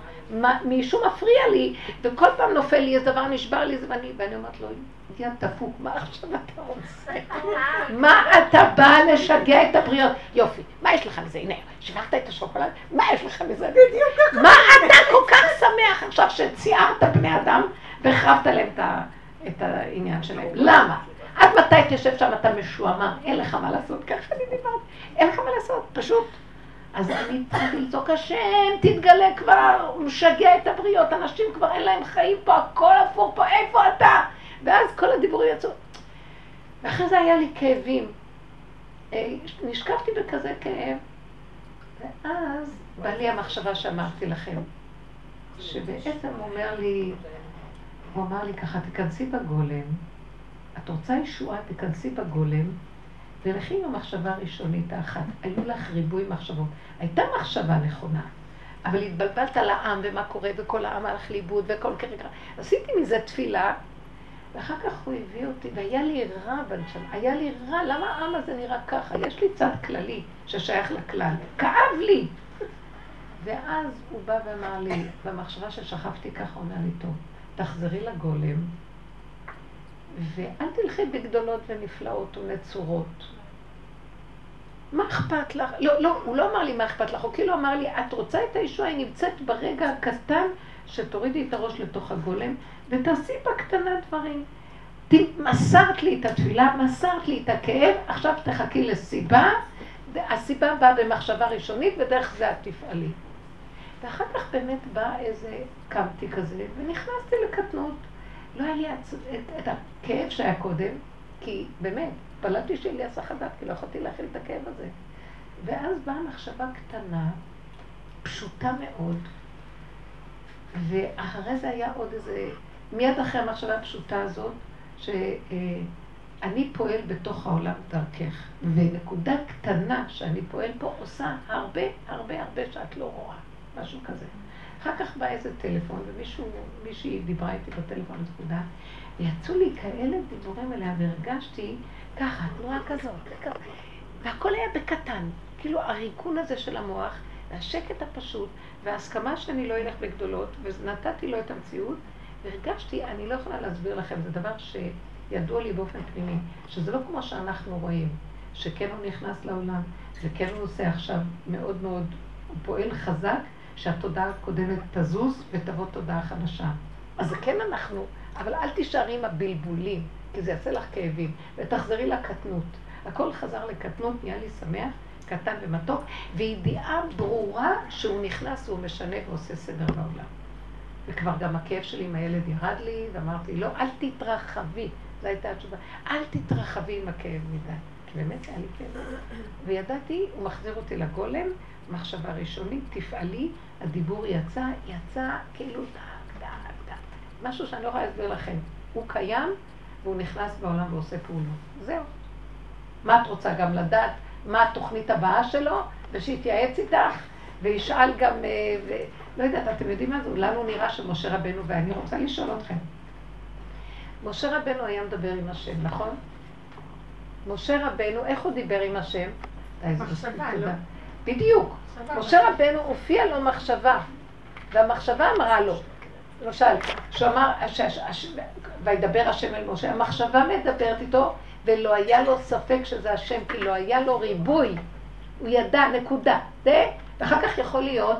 מישהו מפריע לי, וכל פעם נופל לי איזה דבר, נשבר לי, ואני, ואני אומרת לו, יד דפוק, מה עכשיו אתה רוצה? מה אתה בא לשגע את הבריות? יופי, מה יש לך מזה? הנה, שברת את השוקולד, מה יש לך מזה? בדיוק ככה. מה אתה כל כך שמח עכשיו שציירת בני אדם והחרבת להם את העניין שלהם? למה? עד מתי תשב שם אתה משועמם? אין לך מה לעשות, ככה אני דיברת. אין לך מה לעשות, פשוט. אז אני צריכה לצעוק, השם, תתגלה כבר, הוא משגע את הבריות, אנשים כבר אין להם חיים פה, הכל הפוך פה, איפה אתה? ואז כל הדיבורים יצאו. ואחרי זה היה לי כאבים. אה, נשקפתי בכזה כאב, ואז בא לי המחשבה שאמרתי לכם, שבעצם הוא אומר לי, הוא אמר לי ככה, תיכנסי בגולם, את רוצה ישועה, תיכנסי בגולם, ולכי עם המחשבה הראשונית האחת. היו לך ריבוי מחשבות. הייתה מחשבה נכונה, אבל התבלבלת לעם ומה קורה, וכל העם הלך לאיבוד, וכל כרגע. עשיתי מזה תפילה, ואחר כך הוא הביא אותי, והיה לי רע בנשמה, היה לי רע, למה העם הזה נראה ככה? יש לי צד כללי ששייך לכלל, כאב לי. ואז הוא בא ואמר לי, במחשבה ששכבתי ככה, אומר לי, טוב, תחזרי לגולם, ואל תלכי בגדולות ונפלאות ונצורות. מה אכפת לך? לא, לא, הוא לא אמר לי מה אכפת לך, הוא כאילו אמר לי, את רוצה את הישועה, היא נמצאת ברגע הקטן שתורידי את הראש לתוך הגולם ותעשי בקטנה דברים. מסרת לי את התפילה, מסרת לי את הכאב, עכשיו תחכי לסיבה, הסיבה באה במחשבה ראשונית ודרך זה את תפעלי. ואחר כך באמת בא איזה, קמתי כזה, ונכנסתי לקטנות. לא היה לי את, את, את הכאב שהיה קודם, כי באמת, התפללתי שיהיה לי הסחת דעת, כי לא יכולתי להכיל את הכאב הזה. ואז באה מחשבה קטנה, פשוטה מאוד, ואחרי זה היה עוד איזה, מיד אחרי המחשבה הפשוטה הזאת, שאני פועל בתוך העולם דרכך, ונקודה קטנה שאני פועל פה עושה הרבה הרבה הרבה שאת לא רואה, משהו כזה. אחר כך בא איזה טלפון, ומישהו, מישהי דיברה איתי בטלפון, נקודה, ויצאו לי כאלה דיבורים אליה, והרגשתי ככה, תנועה כזאת, והכל היה בקטן, כאילו הריקון הזה של המוח, והשקט הפשוט, וההסכמה שאני לא אלך בגדולות, ונתתי לו את המציאות, והרגשתי, אני לא יכולה להסביר לכם, זה דבר שידוע לי באופן פנימי, שזה לא כמו שאנחנו רואים, שכן הוא נכנס לעולם, וכן הוא עושה עכשיו מאוד מאוד, הוא פועל חזק, שהתודעה הקודמת תזוז ותבוא תודעה חדשה. אז כן אנחנו, אבל אל תישארי עם הבלבולים, כי זה יעשה לך כאבים, ותחזרי לקטנות. הכל חזר לקטנות, נהיה לי שמח, קטן ומתוק, וידיעה ברורה שהוא נכנס והוא משנה ועושה סדר בעולם. וכבר גם הכאב שלי עם הילד ירד לי, ואמרתי, לא, אל תתרחבי, זו הייתה התשובה. אל תתרחבי עם הכאב מדי. כי באמת היה לי כאב. וידעתי, הוא מחזיר אותי לגולם, מחשבה ראשונית, תפעלי, הדיבור יצא, יצא כאילו דק, דק, דק. משהו שאני לא יכולה להסביר לכם. הוא קיים, והוא נכנס בעולם ועושה פעולות. זהו. מה את רוצה גם לדעת? מה התוכנית הבאה שלו? ושיתייעץ איתך, וישאל גם, אה, ו... לא יודעת, אתם יודעים מה זה? לנו נראה שמשה רבנו, ואני רוצה לשאול אתכם. משה רבנו היה מדבר עם השם, נכון? משה רבנו, איך הוא דיבר עם השם?
מחשבה, לא?
בדיוק. משה רבנו הופיע לו מחשבה, והמחשבה אמרה לו, למשל, שהוא אמר, וידבר השם אל משה, המחשבה מדברת איתו, ולא היה לו ספק שזה השם, כי לא היה לו ריבוי. הוא ידע, נקודה. זה, ואחר כך יכול להיות,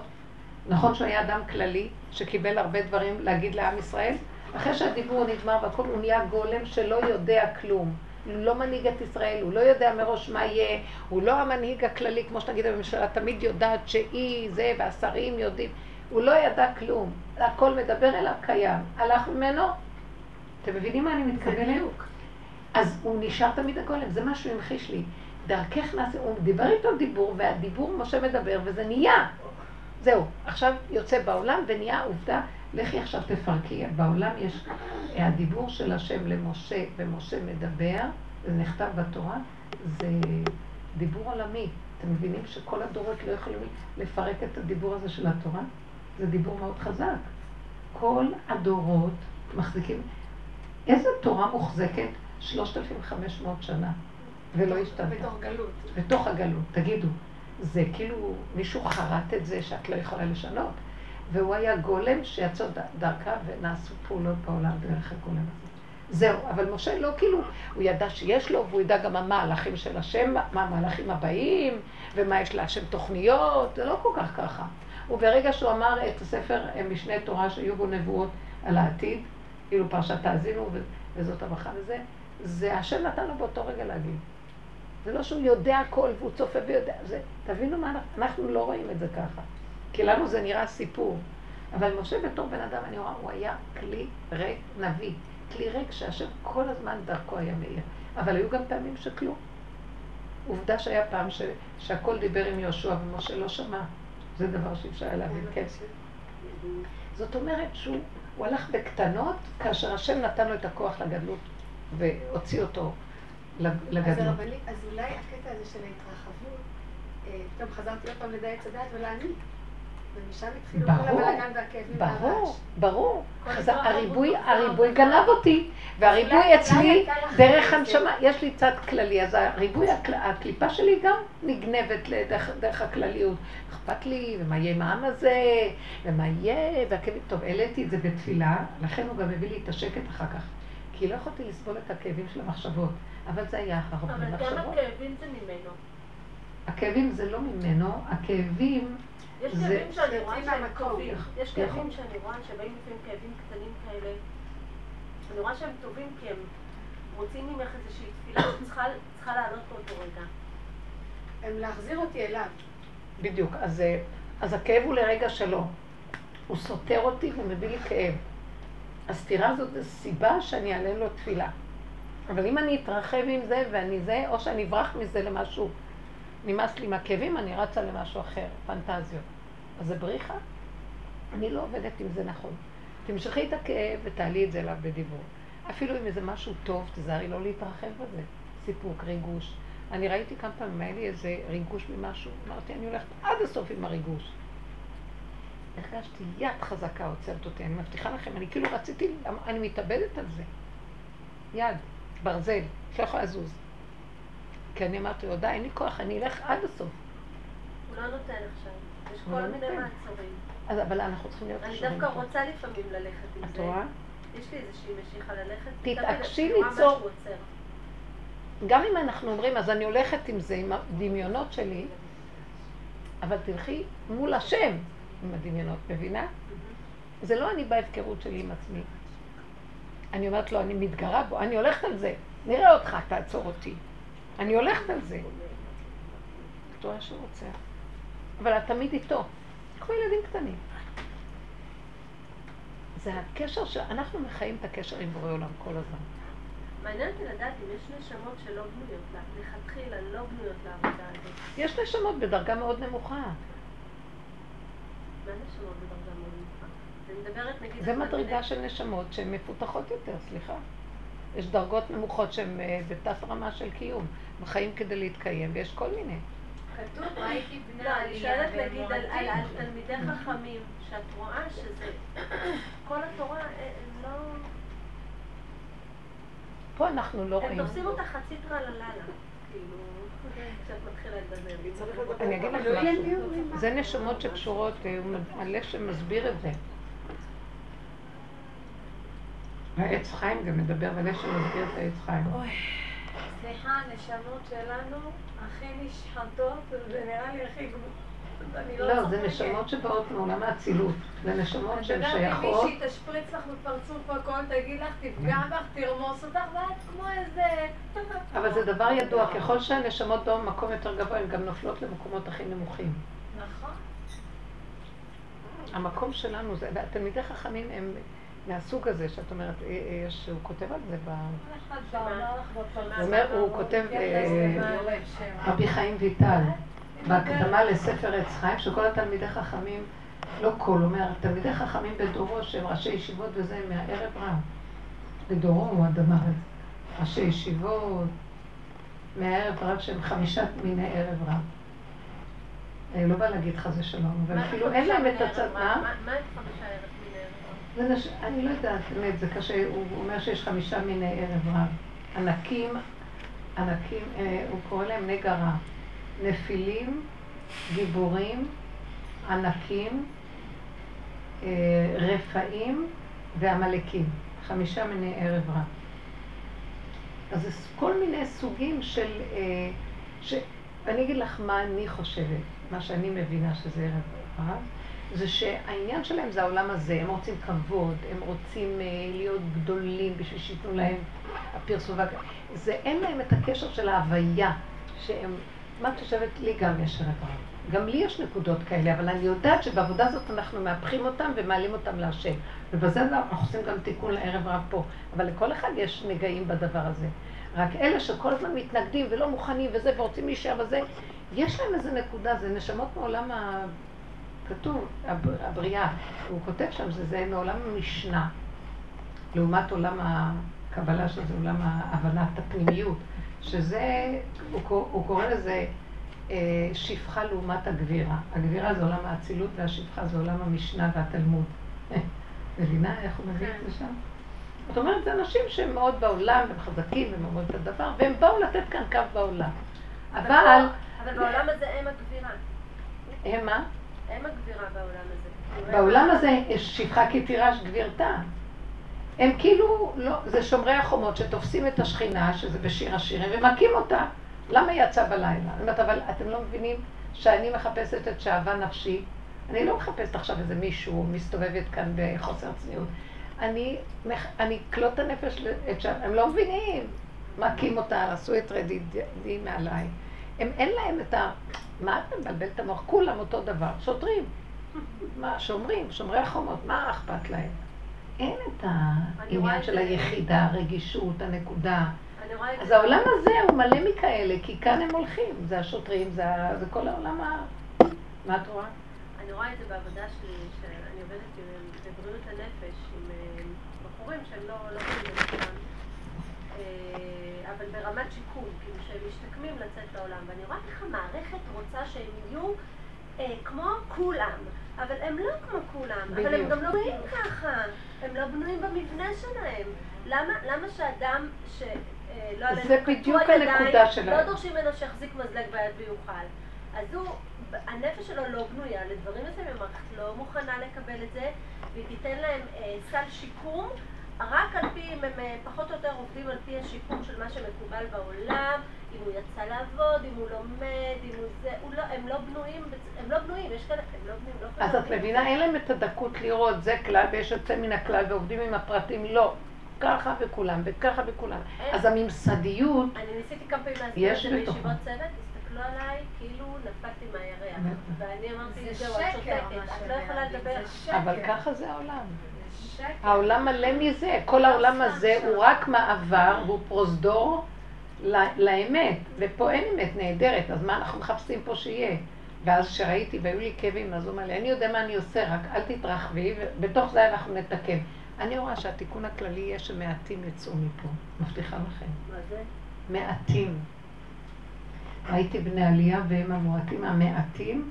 נכון שהוא היה אדם כללי, שקיבל הרבה דברים להגיד לעם ישראל, אחרי שהדיבור נגמר והכל, הוא נהיה גולם שלא יודע כלום. לא מנהיג את ישראל, הוא לא יודע מראש מה יהיה, הוא לא המנהיג הכללי, כמו שנגיד הממשלה תמיד יודעת שהיא זה, והשרים יודעים. הוא לא ידע כלום. הכל מדבר אליו קיים. הלך ממנו. אתם מבינים מה אני מתכוונת? אז הוא נשאר תמיד הגולם, זה מה שהוא המחיש לי. דרכך נעשה, הוא דיבר איתו דיבור, והדיבור משה מדבר, וזה נהיה. זהו, עכשיו יוצא בעולם ונהיה עובדה, לכי עכשיו תפרקי. בעולם יש הדיבור של השם למשה, ומשה מדבר, זה נכתב בתורה, זה דיבור עולמי. אתם מבינים שכל הדורות לא יכולים לפרק את הדיבור הזה של התורה? זה דיבור מאוד חזק. כל הדורות מחזיקים... איזה תורה מוחזקת? 3,500 שנה, ולא השתנתה.
בתוך גלות.
בתוך הגלות, תגידו. זה כאילו מישהו חרט את זה שאת לא יכולה לשנות. והוא היה גולם שיצא דרכה ונעשו פעולות בעולם דרך הגולם הזה. זהו, אבל משה לא כאילו, הוא ידע שיש לו, והוא ידע גם מה המהלכים של השם, מה המהלכים הבאים, ומה יש להשם תוכניות, זה לא כל כך ככה. וברגע שהוא אמר את הספר משנה תורה שהיו בו נבואות על העתיד, כאילו פרשת תאזינו וזאת הברכה וזה, זה השם נתן לו באותו רגע להגיד. זה לא שהוא יודע הכל והוא צופה ויודע, זה, תבינו מה אנחנו, אנחנו לא רואים את זה ככה. כי לנו זה נראה סיפור. אבל משה בתור בן אדם, אני רואה, הוא היה כלי ריק נביא. כלי ריק שהשם כל הזמן דרכו היה מאיר. אבל היו גם פעמים שכלום. עובדה שהיה פעם ש, שהכל דיבר עם יהושע ומשה לא שמע. זה דבר שאי אפשר היה להבין, כן. זאת אומרת שהוא הלך בקטנות, כאשר השם נתן לו את הכוח לגדלות והוציא אותו לגדלות.
אז הרבנית, אז אולי הקטע הזה של ההתרחבות, אה, פתאום חזרתי עוד פעם לדעת הדעת ולהעניק. ומשם התחילו כל הבלאגן והכאבים והרעש.
ברור, ברור. הריבוי, הריבוי גנב אותי, והריבוי אצלי דרך הנשמה, יש לי צד כללי, אז הריבוי, הקליפה שלי גם נגנבת דרך הכלליות. אכפת לי, ומה יהיה עם העם הזה, ומה יהיה, והכאבים, טוב, העליתי את זה בתפילה, לכן הוא גם הביא לי את השקט אחר כך. כי לא יכולתי לסבול את הכאבים של המחשבות, אבל זה היה הרבה מחשבות.
אבל גם הכאבים זה ממנו.
הכאבים זה לא ממנו, הכאבים...
יש כאבים שאני רואה שהם טובים. יש כאבים שאני רואה שבאים לפעמים כאבים קטנים כאלה. אני רואה שהם טובים כי הם רוצים ממך איזושהי תפילה שצריכה לעלות באותו רגע.
הם להחזיר אותי אליו.
בדיוק. אז, אז הכאב הוא לרגע שלו. הוא סותר אותי ומביא לי כאב. הסתירה הזאת זו סיבה שאני אעלה לו תפילה. אבל אם אני אתרחב עם זה ואני זה, או שאני אברח מזה למשהו נמאס לי מהכאבים, אני רצה למשהו אחר, פנטזיות. אז זה בריחה? אני לא עובדת עם זה נכון. תמשכי את הכאב ותעלי את זה אליו בדיבור. אפילו אם איזה משהו טוב, תזהרי לא להתרחב בזה. סיפוק, ריגוש. אני ראיתי כמה פעמים, היה לי איזה ריגוש ממשהו, אמרתי, אני הולכת עד הסוף עם הריגוש. הרגשתי יד חזקה עוצרת אותי, אני מבטיחה לכם, אני כאילו רציתי, אני מתאבדת על זה. יד, ברזל, לא יכולה לזוז. כי אני אמרתי לו, די, אין לי כוח, אני אלך עד הסוף.
הוא לא נותן עכשיו, יש כל
לא
מיני מעצורים.
אז אבל אנחנו צריכים להיות
אני דווקא רוצה לפעמים ללכת עם זה.
את רואה?
יש לי איזושהי משיכה ללכת.
תתעקשי ליצור. גם אם אנחנו אומרים, אז אני הולכת עם זה, עם הדמיונות שלי, אבל תלכי מול השם עם הדמיונות, מבינה? זה לא אני בהפקרות שלי עם עצמי. אני אומרת לו, אני מתגרה בו, אני הולכת על זה. נראה אותך, תעצור אותי. אני הולכת על זה. את רואה שהוא רוצה. אבל את תמיד איתו. כמו ילדים קטנים. זה הקשר שאנחנו מחיים את הקשר עם בורא עולם כל הזמן.
מעניין אותי לדעת אם יש נשמות שלא בנויות, לה- לכתחילה לא בנויות לעבודה הזאת.
יש נשמות בדרגה מאוד נמוכה.
מה נשמות בדרגה מאוד נמוכה? אני מדברת נגיד...
זה מדרגה של נשמות שהן מפותחות יותר, סליחה. יש דרגות נמוכות שהן אה, בתת רמה של קיום, בחיים כדי להתקיים, ויש כל מיני.
כתוב, ראיתי בני
לא, אני שואלת
והם
נגיד על- תלמידי חכמים, שאת רואה שזה... כל התורה אה, לא...
פה אנחנו לא
הם
רואים.
תופסים אותה חצי טרללה, כאילו, כשאת מתחילה לדבר.
אני אגיד לך
לא
משהו. זה נשמות שקשורות, אה, הוא מלא שמסביר את זה. העץ חיים גם מדבר מלא שמסביר את העץ חיים.
סליחה, הנשמות שלנו הכי נשחטות, זה נראה לי הכי... אני
לא, זה
צוחקת.
נשמות שבאות מעולם האצילות. זה נשמות
את
שהן
יודעת, אם
שייכות.
מישהי תשפריץ לך בפרצוף הכל, תגיד לך, תפגע בך, תרמוס אותך, ואת כמו איזה...
אבל זה דבר ידוע, ככל שהנשמות באו במקום יותר גבוה, הן גם נופלות למקומות הכי נמוכים.
נכון.
המקום שלנו, זה, והתלמידי חכמים הם מהסוג הזה, שאת אומרת, אה, אה, יש, הוא כותב על זה ב...
בא לך.
הוא כותב, אה. רבי חיים ויטל, בהקדמה לספר עץ חיים, שכל התלמידי חכמים, לא כל, אומר, תלמידי חכמים בדורו שהם ראשי ישיבות וזה מהערב רב. בדורו הוא זה. ראשי ישיבות, מהערב רב שהם חמישה מיני ערב רב. לא באה להגיד חס ושלום, אבל
מה
אפילו
זה
אין להם את הצד? מה
מה את חמישה ערב מן הערב?
זה נש... אני לא יודעת, באמת, זה קשה, הוא אומר שיש חמישה מיני ערב רב. ענקים, ענקים, אה, הוא קורא להם נגע רע. נפילים, גיבורים, ענקים, אה, רפאים ועמלקים. חמישה מיני ערב רע. אז זה כל מיני סוגים של... אה, ש... אני אגיד לך מה אני חושבת, מה שאני מבינה שזה ערב רב. זה שהעניין שלהם זה העולם הזה, הם רוצים כבוד, הם רוצים אה, להיות גדולים בשביל שייתנו להם הפרסום. זה אין להם את הקשר של ההוויה, שהם, מה את חושבת? לי גם יש ערב רב. גם לי יש נקודות כאלה, אבל אני יודעת שבעבודה הזאת אנחנו מהפכים אותם ומעלים אותם להשם. ובזה אנחנו עושים גם תיקון לערב רב פה. אבל לכל אחד יש נגעים בדבר הזה. רק אלה שכל הזמן מתנגדים ולא מוכנים וזה, ורוצים להישאר וזה, יש להם איזה נקודה, זה נשמות מעולם ה... כתוב, הב- הבריאה, הוא כותב שם שזה מעולם המשנה, לעומת עולם הקבלה, שזה עולם הבנת הפנימיות, שזה, הוא, הוא קורא לזה אה, שפחה לעומת הגבירה. הגבירה זה עולם האצילות והשפחה זה עולם המשנה והתלמוד. מבינה איך הוא מביא את זה שם? זאת אומרת, זה אנשים שהם מאוד בעולם, הם חזקים, הם אומרים את הדבר, והם באו לתת כאן קו בעולם. אבל,
אבל בעולם הזה הם הגבירה.
הם מה?
הם הגבירה בעולם הזה.
בעולם הזה יש שפחה כי תירש גבירתה. הם כאילו, לא, זה שומרי החומות שתופסים את השכינה, שזה בשיר השירים, ומכים אותה. למה היא יצאה בלילה? אני אומרת, אבל אתם לא מבינים שאני מחפשת את שאהבה נפשי? אני לא מחפשת עכשיו איזה מישהו מסתובבת כאן בחוסר צניעות. אני, אני אקלוט את הנפש, את שאהבה, הם לא מבינים. מכים אותה, עשו את רדידי מעליי. הם אין להם את ה... מה אתה מבלבל את המוח? כולם אותו דבר, שוטרים. מה, שומרים, שומרי החומות, מה אכפת להם? אין את העניין של היחידה, הרגישות, הנקודה. אז. העולם הזה הוא מלא מכאלה, כי כאן הם הולכים. זה השוטרים, זה, זה כל העולם ה... מה את רואה?
אני רואה את זה בעבודה שלי, שאני עובדת עם בבריאות הנפש, עם אה, בחורים שהם לא לא לעצמם, אה, אבל ברמת שיקום, שהם משתקמים לצאת לעולם, ואני רואה איך המערכת רוצה שהם יהיו אה, כמו כולם, אבל הם לא כמו כולם, אבל הם
בדיוק.
גם לא בנויים ככה, הם לא בנויים במבנה שלהם. למה, למה שאדם ש... אה, לא עלינו,
זה
קטוע
בדיוק הנקודה
לא
שלהם.
דורשים ממנו שיחזיק מזלג ביד ויוכל. אז הוא, הנפש שלו לא בנויה לדברים מסוימים, המערכת לא מוכנה לקבל את זה, והיא תיתן להם אה, סל שיקום, רק על פי, אם הם אה, פחות או יותר עובדים על פי השיקום של מה שמקובל בעולם, אם הוא יצא לעבוד, אם הוא לומד, אם הוא זה, הוא לא, הם לא בנויים, הם לא בנויים, יש כאלה, הם לא בנויים, לא
אז את. מבינה, אין להם את הדקות לראות, זה כלל ויש יוצא מן הכלל ועובדים עם הפרטים, לא. ככה וכולם, וככה וכולם. אז הממסדיות,
אני ניסיתי כמה פעמים להסביר את זה. בישיבות צוות, הסתכלו עליי כאילו נפלתי מהירח. ואני אמרתי,
זה
זהו, את שותקת, את לא יכולה לדבר.
אבל ככה זה העולם. העולם מלא מזה, כל העולם הזה הוא רק מעבר והוא פרוזדור לאמת, ופה אין אמת נהדרת, אז מה אנחנו מחפשים פה שיהיה? ואז כשראיתי והיו לי כאבים, אז הוא אמר לי, אני יודע מה אני עושה, רק אל תתרחבי, ובתוך זה אנחנו נתקן. אני רואה שהתיקון הכללי יהיה שמעטים יצאו מפה, מבטיחה לכם.
מה זה?
מעטים. ראיתי בני עלייה והם המועטים, המעטים,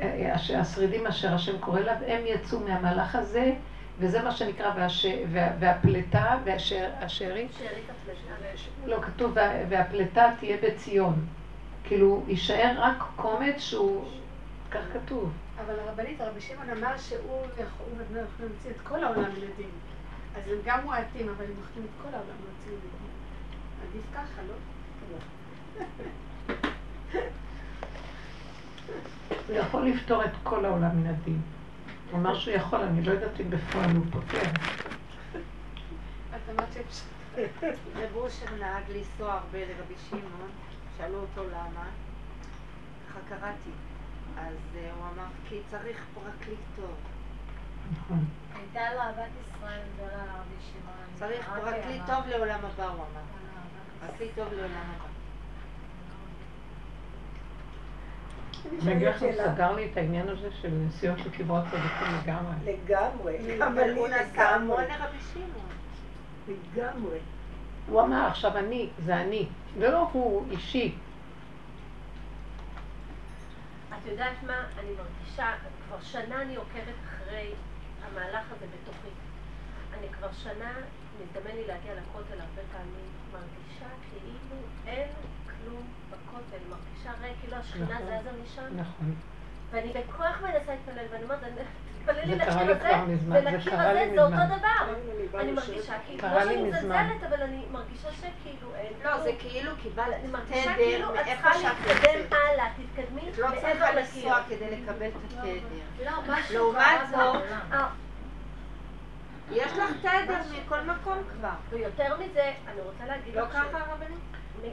אה, הש- השרידים אשר השם קורא לה, הם יצאו מהמהלך הזה, וזה מה שנקרא, והש... וה... והפלטה, והשארית,
שארית הפלטה.
לא כתוב, וה... והפלטה תהיה בציון. כאילו, יישאר רק קומץ שהוא, כך כתוב.
אבל הרבנית, רבי שמעון אמר שהוא יכול- להוציא את כל העולם מן הדין. אז הם גם מועטים, אבל הם יכולים את כל העולם להוציא מן הדין. עדיף ככה, לא?
הוא יכול לפתור את כל העולם מן הדין. הוא אמר שהוא יכול, אני לא יודעת אם בפועל הוא פותר.
רב אושר נהג לנסוע הרבה לרבי שמעון, שאלו אותו למה, ככה קראתי. אז אה, הוא אמר, כי צריך פרקליט טוב.
נכון.
הייתה לו אהבת ישראל גדולה לרבי שמעון.
צריך
רק
פרקליט. טוב לעולם הבא, הוא אמר. פרקליט טוב לעולם הבא.
אני אגיד לך, הוא סגר לי את העניין הזה של נסיעות לקברות צדיקים לגמרי.
לגמרי.
אבל הוא נסע המון
לגמרי.
לרבי שמעון.
לגמרי.
הוא אמר, עכשיו אני, זה אני. זה לא הוא אישי.
את יודעת מה? אני מרגישה, כבר שנה אני עוקבת אחרי המהלך הזה בתוכי. אני כבר שנה, מזדמן לי להגיע לכותל הרבה פעמים, מרגישה כאילו אין ריק, כאילו השכינה
נכון.
זזה משם,
נכון.
ואני בכוח מנסה להתפלל, ואני אומרת, תתפללי לקיר הזה, ולקיר הזה זה אותו. דבר. אני. מרגישה כאילו, לא שאני. מזלזלת, אבל אני מרגישה שכאילו אין
לא,
כלום.
זה כאילו קיבלת
אני מרגישה
תדר
כאילו את
מאיפה
צריכה
שאת
להתקדם. הלאה, תתקדמי
את לא צריכה
מעבר לקיר.
לנסוע כדי לקבל את התדר.
לא, משהו
לעומת זאת,
בעולם.
אה,
יש לך תדר מכל מקום כבר.
ויותר מזה, אני רוצה להגיד
לא
לך
ככה רבנית?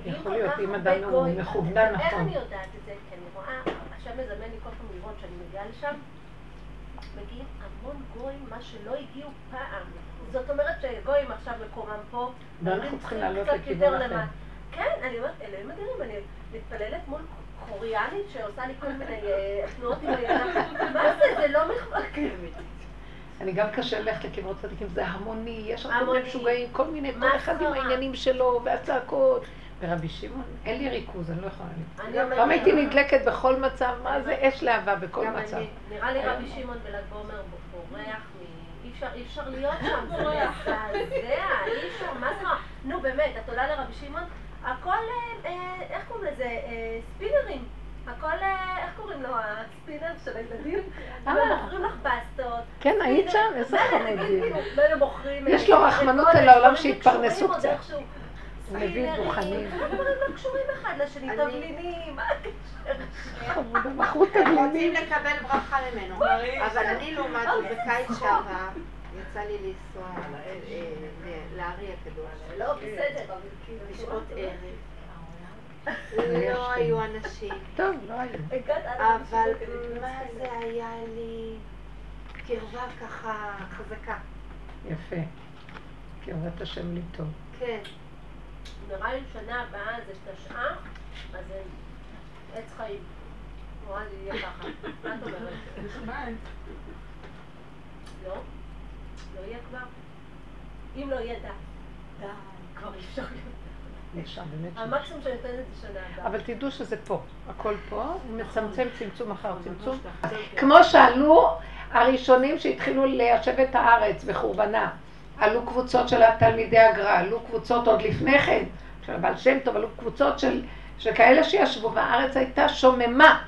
יכול להיות, אם אדם הוא. מכוונן
איך
נכון.
אני יודעת את זה? כי אני רואה, השם מזמן לי כל פעם לראות שאני מגיעה לשם, מגיעים המון גויים, מה שלא הגיעו פעם. זאת אומרת שגויים עכשיו מקומם פה,
ואנחנו צריכים לעלות לכיוון אחר.
כן, אני אומרת, אלוהים אדירים, אני מתפללת מול קוריאנית שעושה לי כל מיני אה, תנועות עם הידיים. מה זה? זה לא מחבק.
אני גם קשה ללכת לקברות צדיקים, זה המוני, יש הרבה. משוגעים, כל מיני, כל אחד עם. העניינים שלו, והצעקות. ורבי שמעון, אין לי ריכוז, אני לא יכולה
אומרת-
פעם הייתי נדלקת בכל מצב, מה זה אש להבה בכל מצב.
נראה לי רבי שמעון בל"ג בעומר בורח מ... אי אפשר, להיות שם, זה מזעזע, אי אפשר, מה זה רע? נו באמת, את עולה לרבי שמעון, הכל, אה, אה, איך קוראים לזה? אה, ספינרים. הכל, אה, איך קוראים לו? הספינר של הילדים?
אה.
ומוכרים לך בסטות.
כן, היית שם? איזה. חמודים.
מילא מוכרים...
יש לו
אה,
רחמנות אל העולם שיתפרנסו
עוד
קצת.
איכשהו.
הוא מביא
ספינרים,
דוכנים.
כל הדברים לא קשורים אחד לשני, תבלינים, מה הקשר?
מכרו
הם רוצים
תבלינים.
לקבל ברכה ממנו. אבל אני לעומת זאת, בקיץ שעבר, יצא לי לנסוע אה, ל- לארי הקדוש.
לא, בסדר, אבל כאילו...
בשעות ערב. לא. היו אנשים.
טוב, לא היו.
אבל
כדי
מה. זה היה לי קרבה ככה חזקה.
יפה. קרבת השם לי טוב.
כן.
נראה לי שנה הבאה זה תשעה, אז זה עץ חיים. נראה לי יהיה ככה. מה את אומרת?
נחמד.
לא? לא יהיה כבר? אם לא יהיה די. די, כבר אי אפשר. המקסימום שאני נותנת זה שנה הבאה.
אבל תדעו שזה פה, הכל פה, הוא מצמצם צמצום אחר צמצום. כמו שעלו הראשונים שהתחילו ליישב את הארץ בחורבנה. עלו קבוצות של התלמידי הגר"א, עלו קבוצות עוד לפני כן, של הבעל שם טוב, עלו קבוצות של, של כאלה שישבו, והארץ הייתה שוממה.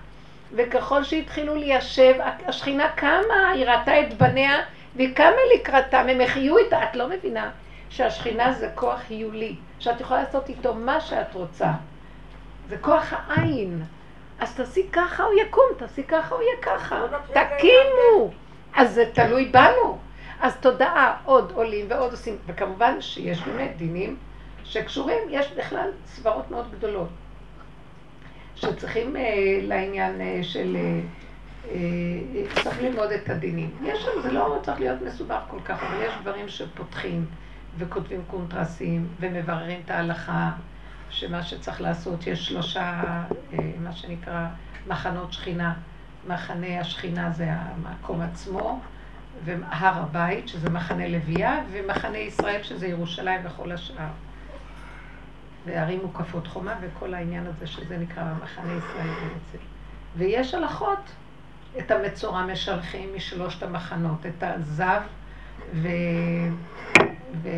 וככל שהתחילו ליישב, השכינה קמה, היא ראתה את בניה, והיא קמה לקראתם, הם החיו איתה. את לא מבינה שהשכינה זה כוח היולי, שאת יכולה לעשות איתו מה שאת רוצה. זה כוח העין. אז תעשי ככה הוא יקום, תעשי ככה הוא יהיה ככה. תקימו. אז זה תלוי בנו. אז תודעה, עוד עולים ועוד עושים, וכמובן שיש באמת דינים שקשורים, יש בכלל סברות מאוד גדולות, שצריכים אה, לעניין אה, של אה, צריך ללמוד את הדינים. יש שם, זה לא צריך להיות מסובך כל כך, אבל יש דברים שפותחים וכותבים קונטרסים ומבררים את ההלכה, שמה שצריך לעשות, יש שלושה, אה, מה שנקרא, מחנות שכינה. מחנה השכינה זה המקום עצמו, והר הבית, שזה מחנה לוויה, ומחנה ישראל, שזה ירושלים וכל השאר. וערים מוקפות חומה, וכל העניין הזה שזה נקרא מחנה ישראל בעצם. ויש הלכות, את המצורע משלחים משלושת המחנות, את הזב ו... ו...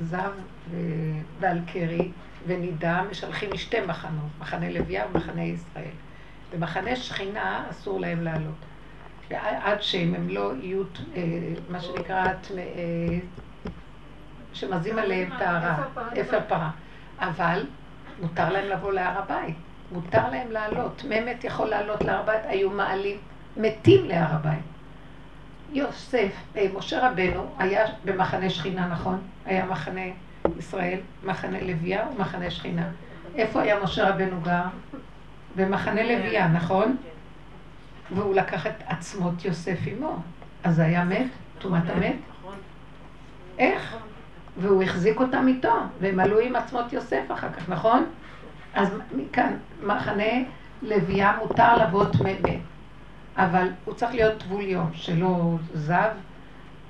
זב ו... ואלקרי ונידה משלחים משתי מחנות, מחנה לוויה ומחנה ישראל. במחנה שכינה אסור להם לעלות. עד שהם הם לא יהיו, אה, מה שנקרא, אה, שמזים עליהם טהרה, אפר פרה. אבל מותר להם לבוא להר הבית, מותר להם לעלות. ממת יכול לעלות להר הבית, היו מעלים מתים להר הבית. יוסף, אה, משה רבנו היה במחנה שכינה, נכון? היה מחנה ישראל, מחנה לוויה ומחנה שכינה. איפה היה משה רבנו גר? במחנה לוויה, נכון? והוא לקח את עצמות יוסף עמו. אז היה מת? טומאת המת? איך? והוא החזיק אותם איתו, והם עלו עם עצמות יוסף אחר כך, נכון? אז מכאן, מחנה לוויה מותר לבוא טמא אבל הוא צריך להיות טבול יום, שלא זב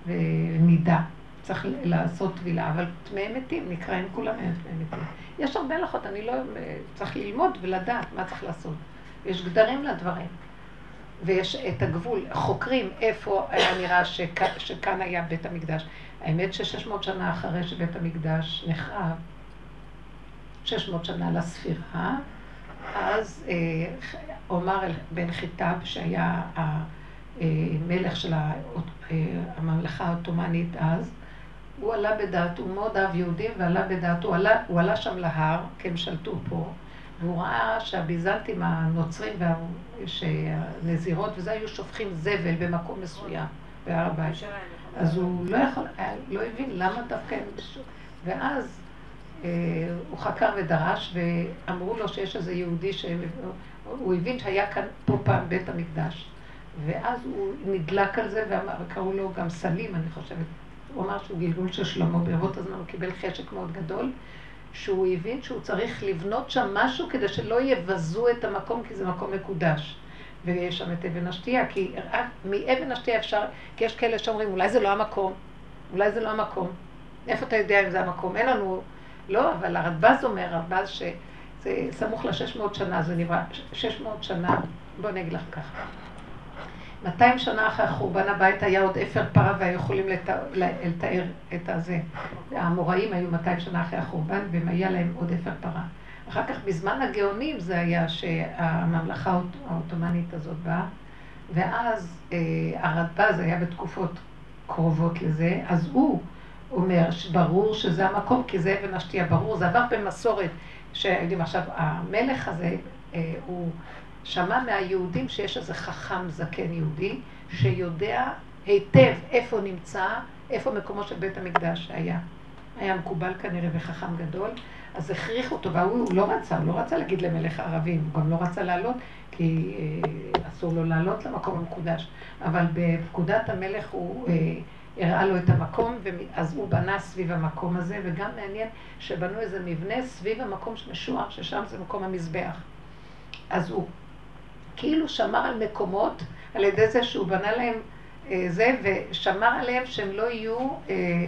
ונידה. צריך לעשות טבילה, אבל טמאי מתים, נקראים כולם טמאי מתים. יש הרבה הלכות, אני לא... צריך ללמוד ולדעת מה צריך לעשות. יש גדרים לדברים. ויש את הגבול, חוקרים איפה היה נראה שכ, שכאן היה בית המקדש. האמת ששש מאות שנה אחרי שבית המקדש נחרב, שש מאות שנה לספירה, אז אה, עומר בן חיטב, שהיה המלך של אה, הממלכה העות'מאנית אז, הוא עלה בדעתו, הוא מאוד אהב יהודים ועלה בדעתו, הוא עלה, הוא עלה שם להר, כי הם שלטו פה, והוא ראה שהביזנטים הנוצרים והנזירות וזה היו שופכים זבל במקום מסוים, בהר הבית. אז הוא לא יכול, לא הבין למה דווקא הם... ואז אה, הוא חקר ודרש, ואמרו לו שיש איזה יהודי שהוא הבין שהיה כאן פה פעם בית המקדש. ואז הוא נדלק על זה, וקראו לו גם סלים, אני חושבת. הוא אמר שהוא גלגול של שלמה, ברבות הזמן הוא קיבל חשק מאוד גדול, שהוא הבין שהוא צריך לבנות שם משהו כדי שלא יבזו את המקום, כי זה מקום מקודש. ויש שם את אבן השתייה, כי מאבן השתייה אפשר, כי יש כאלה שאומרים, אולי זה לא המקום, אולי זה לא המקום. איפה אתה יודע אם זה המקום? אין לנו, לא, אבל הרדב"ז אומר, הרדב"ז שזה סמוך ל-600 שנה, זה נברא, 600 שנה, בוא אני אגיד לך ככה. 200 שנה אחרי חורבן הבית היה עוד אפר פרה והיו יכולים לתאר את הזה. האמוראים היו 200 שנה אחרי החורבן והם היה להם עוד אפר פרה. אחר כך בזמן הגאונים זה היה שהממלכה העות'מאנית הזאת באה, ואז אה, הרדב"ז היה בתקופות קרובות לזה, אז הוא אומר שברור שזה המקום, כי זה אבן השתייה, ברור, זה עבר במסורת, שיודעים עכשיו, המלך הזה אה, הוא שמע מהיהודים שיש איזה חכם זקן יהודי, שיודע היטב איפה נמצא, איפה מקומו של בית המקדש היה. היה מקובל כנראה וחכם גדול, אז הכריחו אותו, והוא לא רצה, הוא לא רצה להגיד למלך הערבים, הוא גם לא רצה לעלות, כי אה, אסור לו לעלות למקום המקודש. אבל בפקודת המלך הוא אה, הראה לו את המקום, אז הוא בנה סביב המקום הזה, וגם מעניין שבנו איזה מבנה סביב המקום משוער, ששם זה מקום המזבח. אז הוא כאילו שמר על מקומות על ידי זה שהוא בנה להם אה, זה, ושמר עליהם שהם לא יהיו אה,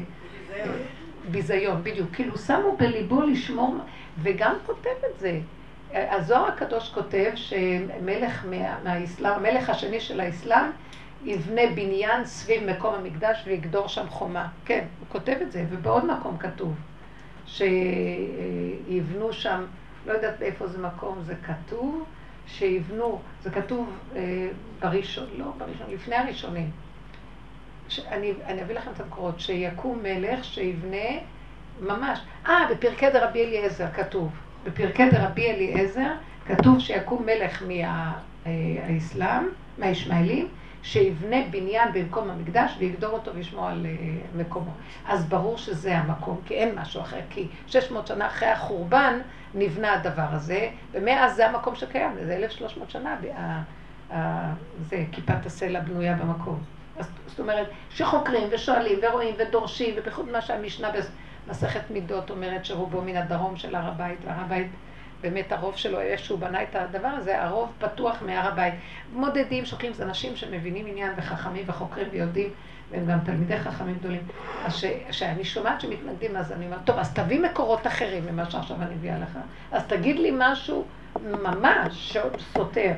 ביזיון, בדיוק. כאילו שמו בליבו לשמור, וגם כותב את זה. הזוהר הקדוש כותב שמלך מה, מהאסלאם, המלך השני של האסלאם, יבנה בניין סביב מקום המקדש ויגדור שם חומה. כן, הוא כותב את זה, ובעוד מקום כתוב שיבנו שם, לא יודעת באיפה זה מקום, זה כתוב, שיבנו, זה כתוב אה, בראשון, לא בראשון, לפני הראשונים. אני, אני אביא לכם את המקורות, שיקום מלך שיבנה ממש, אה, בפרקי דרבי אליעזר כתוב, בפרקי דרבי אליעזר כתוב שיקום מלך מהאסלאם, אה, מהישמעאלים, שיבנה בניין במקום המקדש ויגדור אותו וישמור על אה, מקומו. אז ברור שזה המקום, כי אין משהו אחר, כי 600 שנה אחרי החורבן נבנה הדבר הזה, ומאז זה המקום שקיים, זה 1,300 שנה. זה כיפת הסלע בנויה במקום. אז זאת אומרת, שחוקרים ושואלים ורואים ודורשים, ובייחוד מה שהמשנה במסכת מידות אומרת שרובו מן הדרום של הר הבית, והר הבית באמת הרוב שלו, איך שהוא בנה את הדבר הזה, הרוב פתוח מהר הבית. מודדים, שוקלים, זה אנשים שמבינים עניין וחכמים וחוקרים ויודעים, והם גם תלמידי חכמים גדולים. אז כשאני שומעת שמתנגדים, אז אני אומרת, טוב, אז תביא מקורות אחרים ממה שעכשיו אני מביאה לך. אז תגיד לי משהו ממש סותר.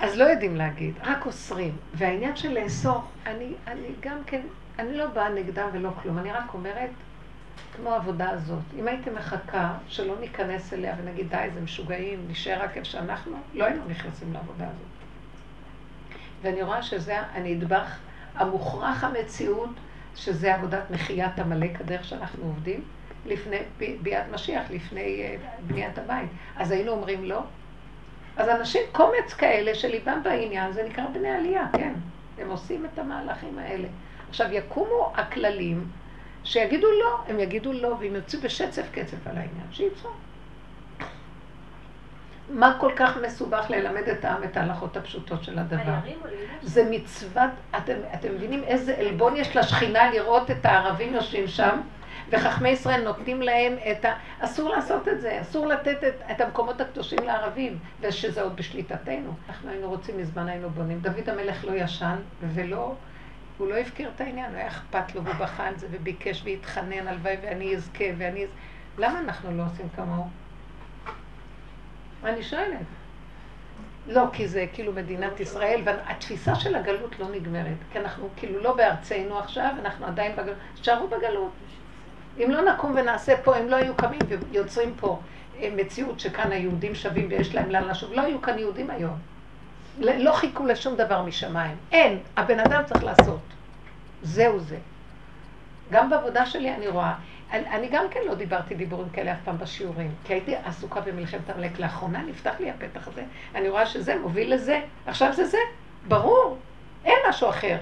אז לא יודעים להגיד, רק אוסרים. והעניין של לאסור, אני, אני גם כן, אני לא באה נגדם ולא כלום, אני רק אומרת, כמו העבודה הזאת, אם הייתי מחכה שלא ניכנס אליה ונגיד די, זה משוגעים, נשאר רק איפה שאנחנו, לא היינו נכנסים לעבודה הזאת. ואני רואה שזה הנדבך המוכרח המציאות, שזה עבודת מחיית עמלק, הדרך שאנחנו עובדים, לפני ביאת משיח, לפני אה, בניית הבית. אז היינו אומרים לא? אז אנשים, קומץ כאלה שליבם בעניין, זה נקרא בני עלייה, כן. הם עושים את המהלכים האלה. עכשיו, יקומו הכללים שיגידו לא, הם יגידו לא, והם יוצאו בשצף קצף על העניין, שיצאו. מה כל כך מסובך ללמד את העם את ההלכות הפשוטות של הדבר? זה מצוות, אתם, אתם מבינים איזה עלבון יש לשכינה לראות את הערבים יושבים שם, וחכמי ישראל נותנים להם את ה... אסור לעשות את זה, אסור לתת את, את המקומות הקדושים לערבים, ושזה עוד בשליטתנו. אנחנו היינו רוצים, מזמן היינו בונים. דוד המלך לא ישן, ולא, הוא לא הפקיר את העניין, הוא היה אכפת לו, והוא בכה על זה, וביקש והתחנן, הלוואי ואני אזכה, ואני... למה אנחנו לא עושים כמוהו? אני שואלת. לא, כי זה כאילו מדינת ישראל, והתפיסה של הגלות לא נגמרת. כי אנחנו כאילו לא בארצנו עכשיו, אנחנו עדיין בגלות. תשארו בגלות. אם לא נקום ונעשה פה, הם לא היו קמים ויוצרים פה אה, מציאות שכאן היהודים שווים ויש להם לאן לשוב. לא היו כאן יהודים היום. לא חיכו לשום דבר משמיים. אין. הבן אדם צריך לעשות. זהו זה. גם בעבודה שלי אני רואה. אני, אני גם כן לא דיברתי דיבורים כאלה אף פעם בשיעורים, כי הייתי עסוקה במלחמת עמלק. לאחרונה נפתח לי הפתח הזה, אני רואה שזה מוביל לזה, עכשיו זה זה, ברור, אין משהו אחר.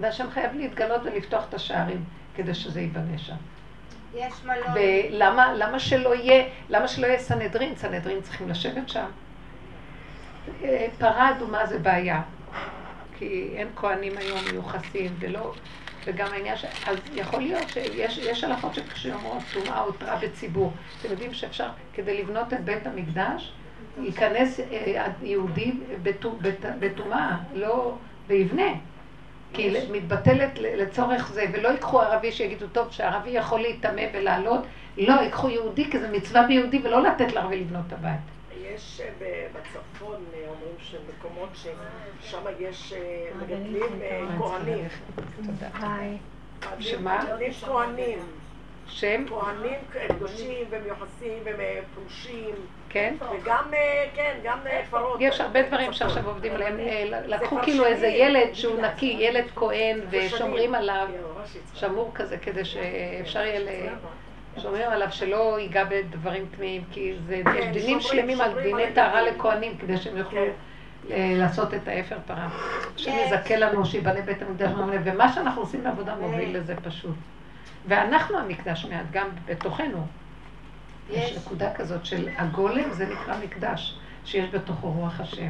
והשם חייב להתגלות ולפתוח את השערים כדי שזה ייבנה שם.
יש מלון.
ולמה למה שלא יהיה, למה שלא יהיה סנהדרין? סנהדרין צריכים לשבת שם. אה, פרה אדומה זה בעיה, כי אין כהנים היום מיוחסים, ולא, וגם העניין ש... אז יכול להיות שיש יש הלכות שאומרות טומאה הותרה בציבור. אתם יודעים שאפשר, כדי לבנות את בית המקדש, ייכנס אה, יהודי בטומאה, לא, ויבנה. כי מתבטלת ל- לצורך זה, ולא ייקחו ערבי שיגידו, טוב, שהערבי יכול להיטמא ולעלות, לא, ייקחו יהודי, כי זה מצווה ביהודי, ולא לתת לערבי לבנות את הבית.
יש אה, בצפון, אה, אומרים שמקומות ששם יש אה, מגדלים אה, כהנים.
תודה.
היי.
שמה?
מגדלים כהנים.
שם,
כהנים קדושים ומיוחסים ופרושים,
כן?
וגם, כן, גם פרות.
יש הרבה דברים שעכשיו עובדים עליהם. לקחו כאילו איזה. ילד שהוא נקי, ילד כהן, ושומרים. עליו,
כן.
שמור כזה, כדי שאפשר יהיה ל... שומרים עליו שלא ייגע בדברים טמאים, כי זה, יש דינים שלמים על דיני טהרה. לכהנים, כדי שהם יוכלו
כן.
אה, לעשות את האפר פרה. השם. יזכה לנו שיבנה בית המקדש ממלא, ומה שאנחנו עושים בעבודה מוביל לזה פשוט. ואנחנו המקדש מעט, גם בתוכנו.
יש.
נקודה כזאת של הגולם, זה נקרא מקדש, שיש בתוכו רוח השם.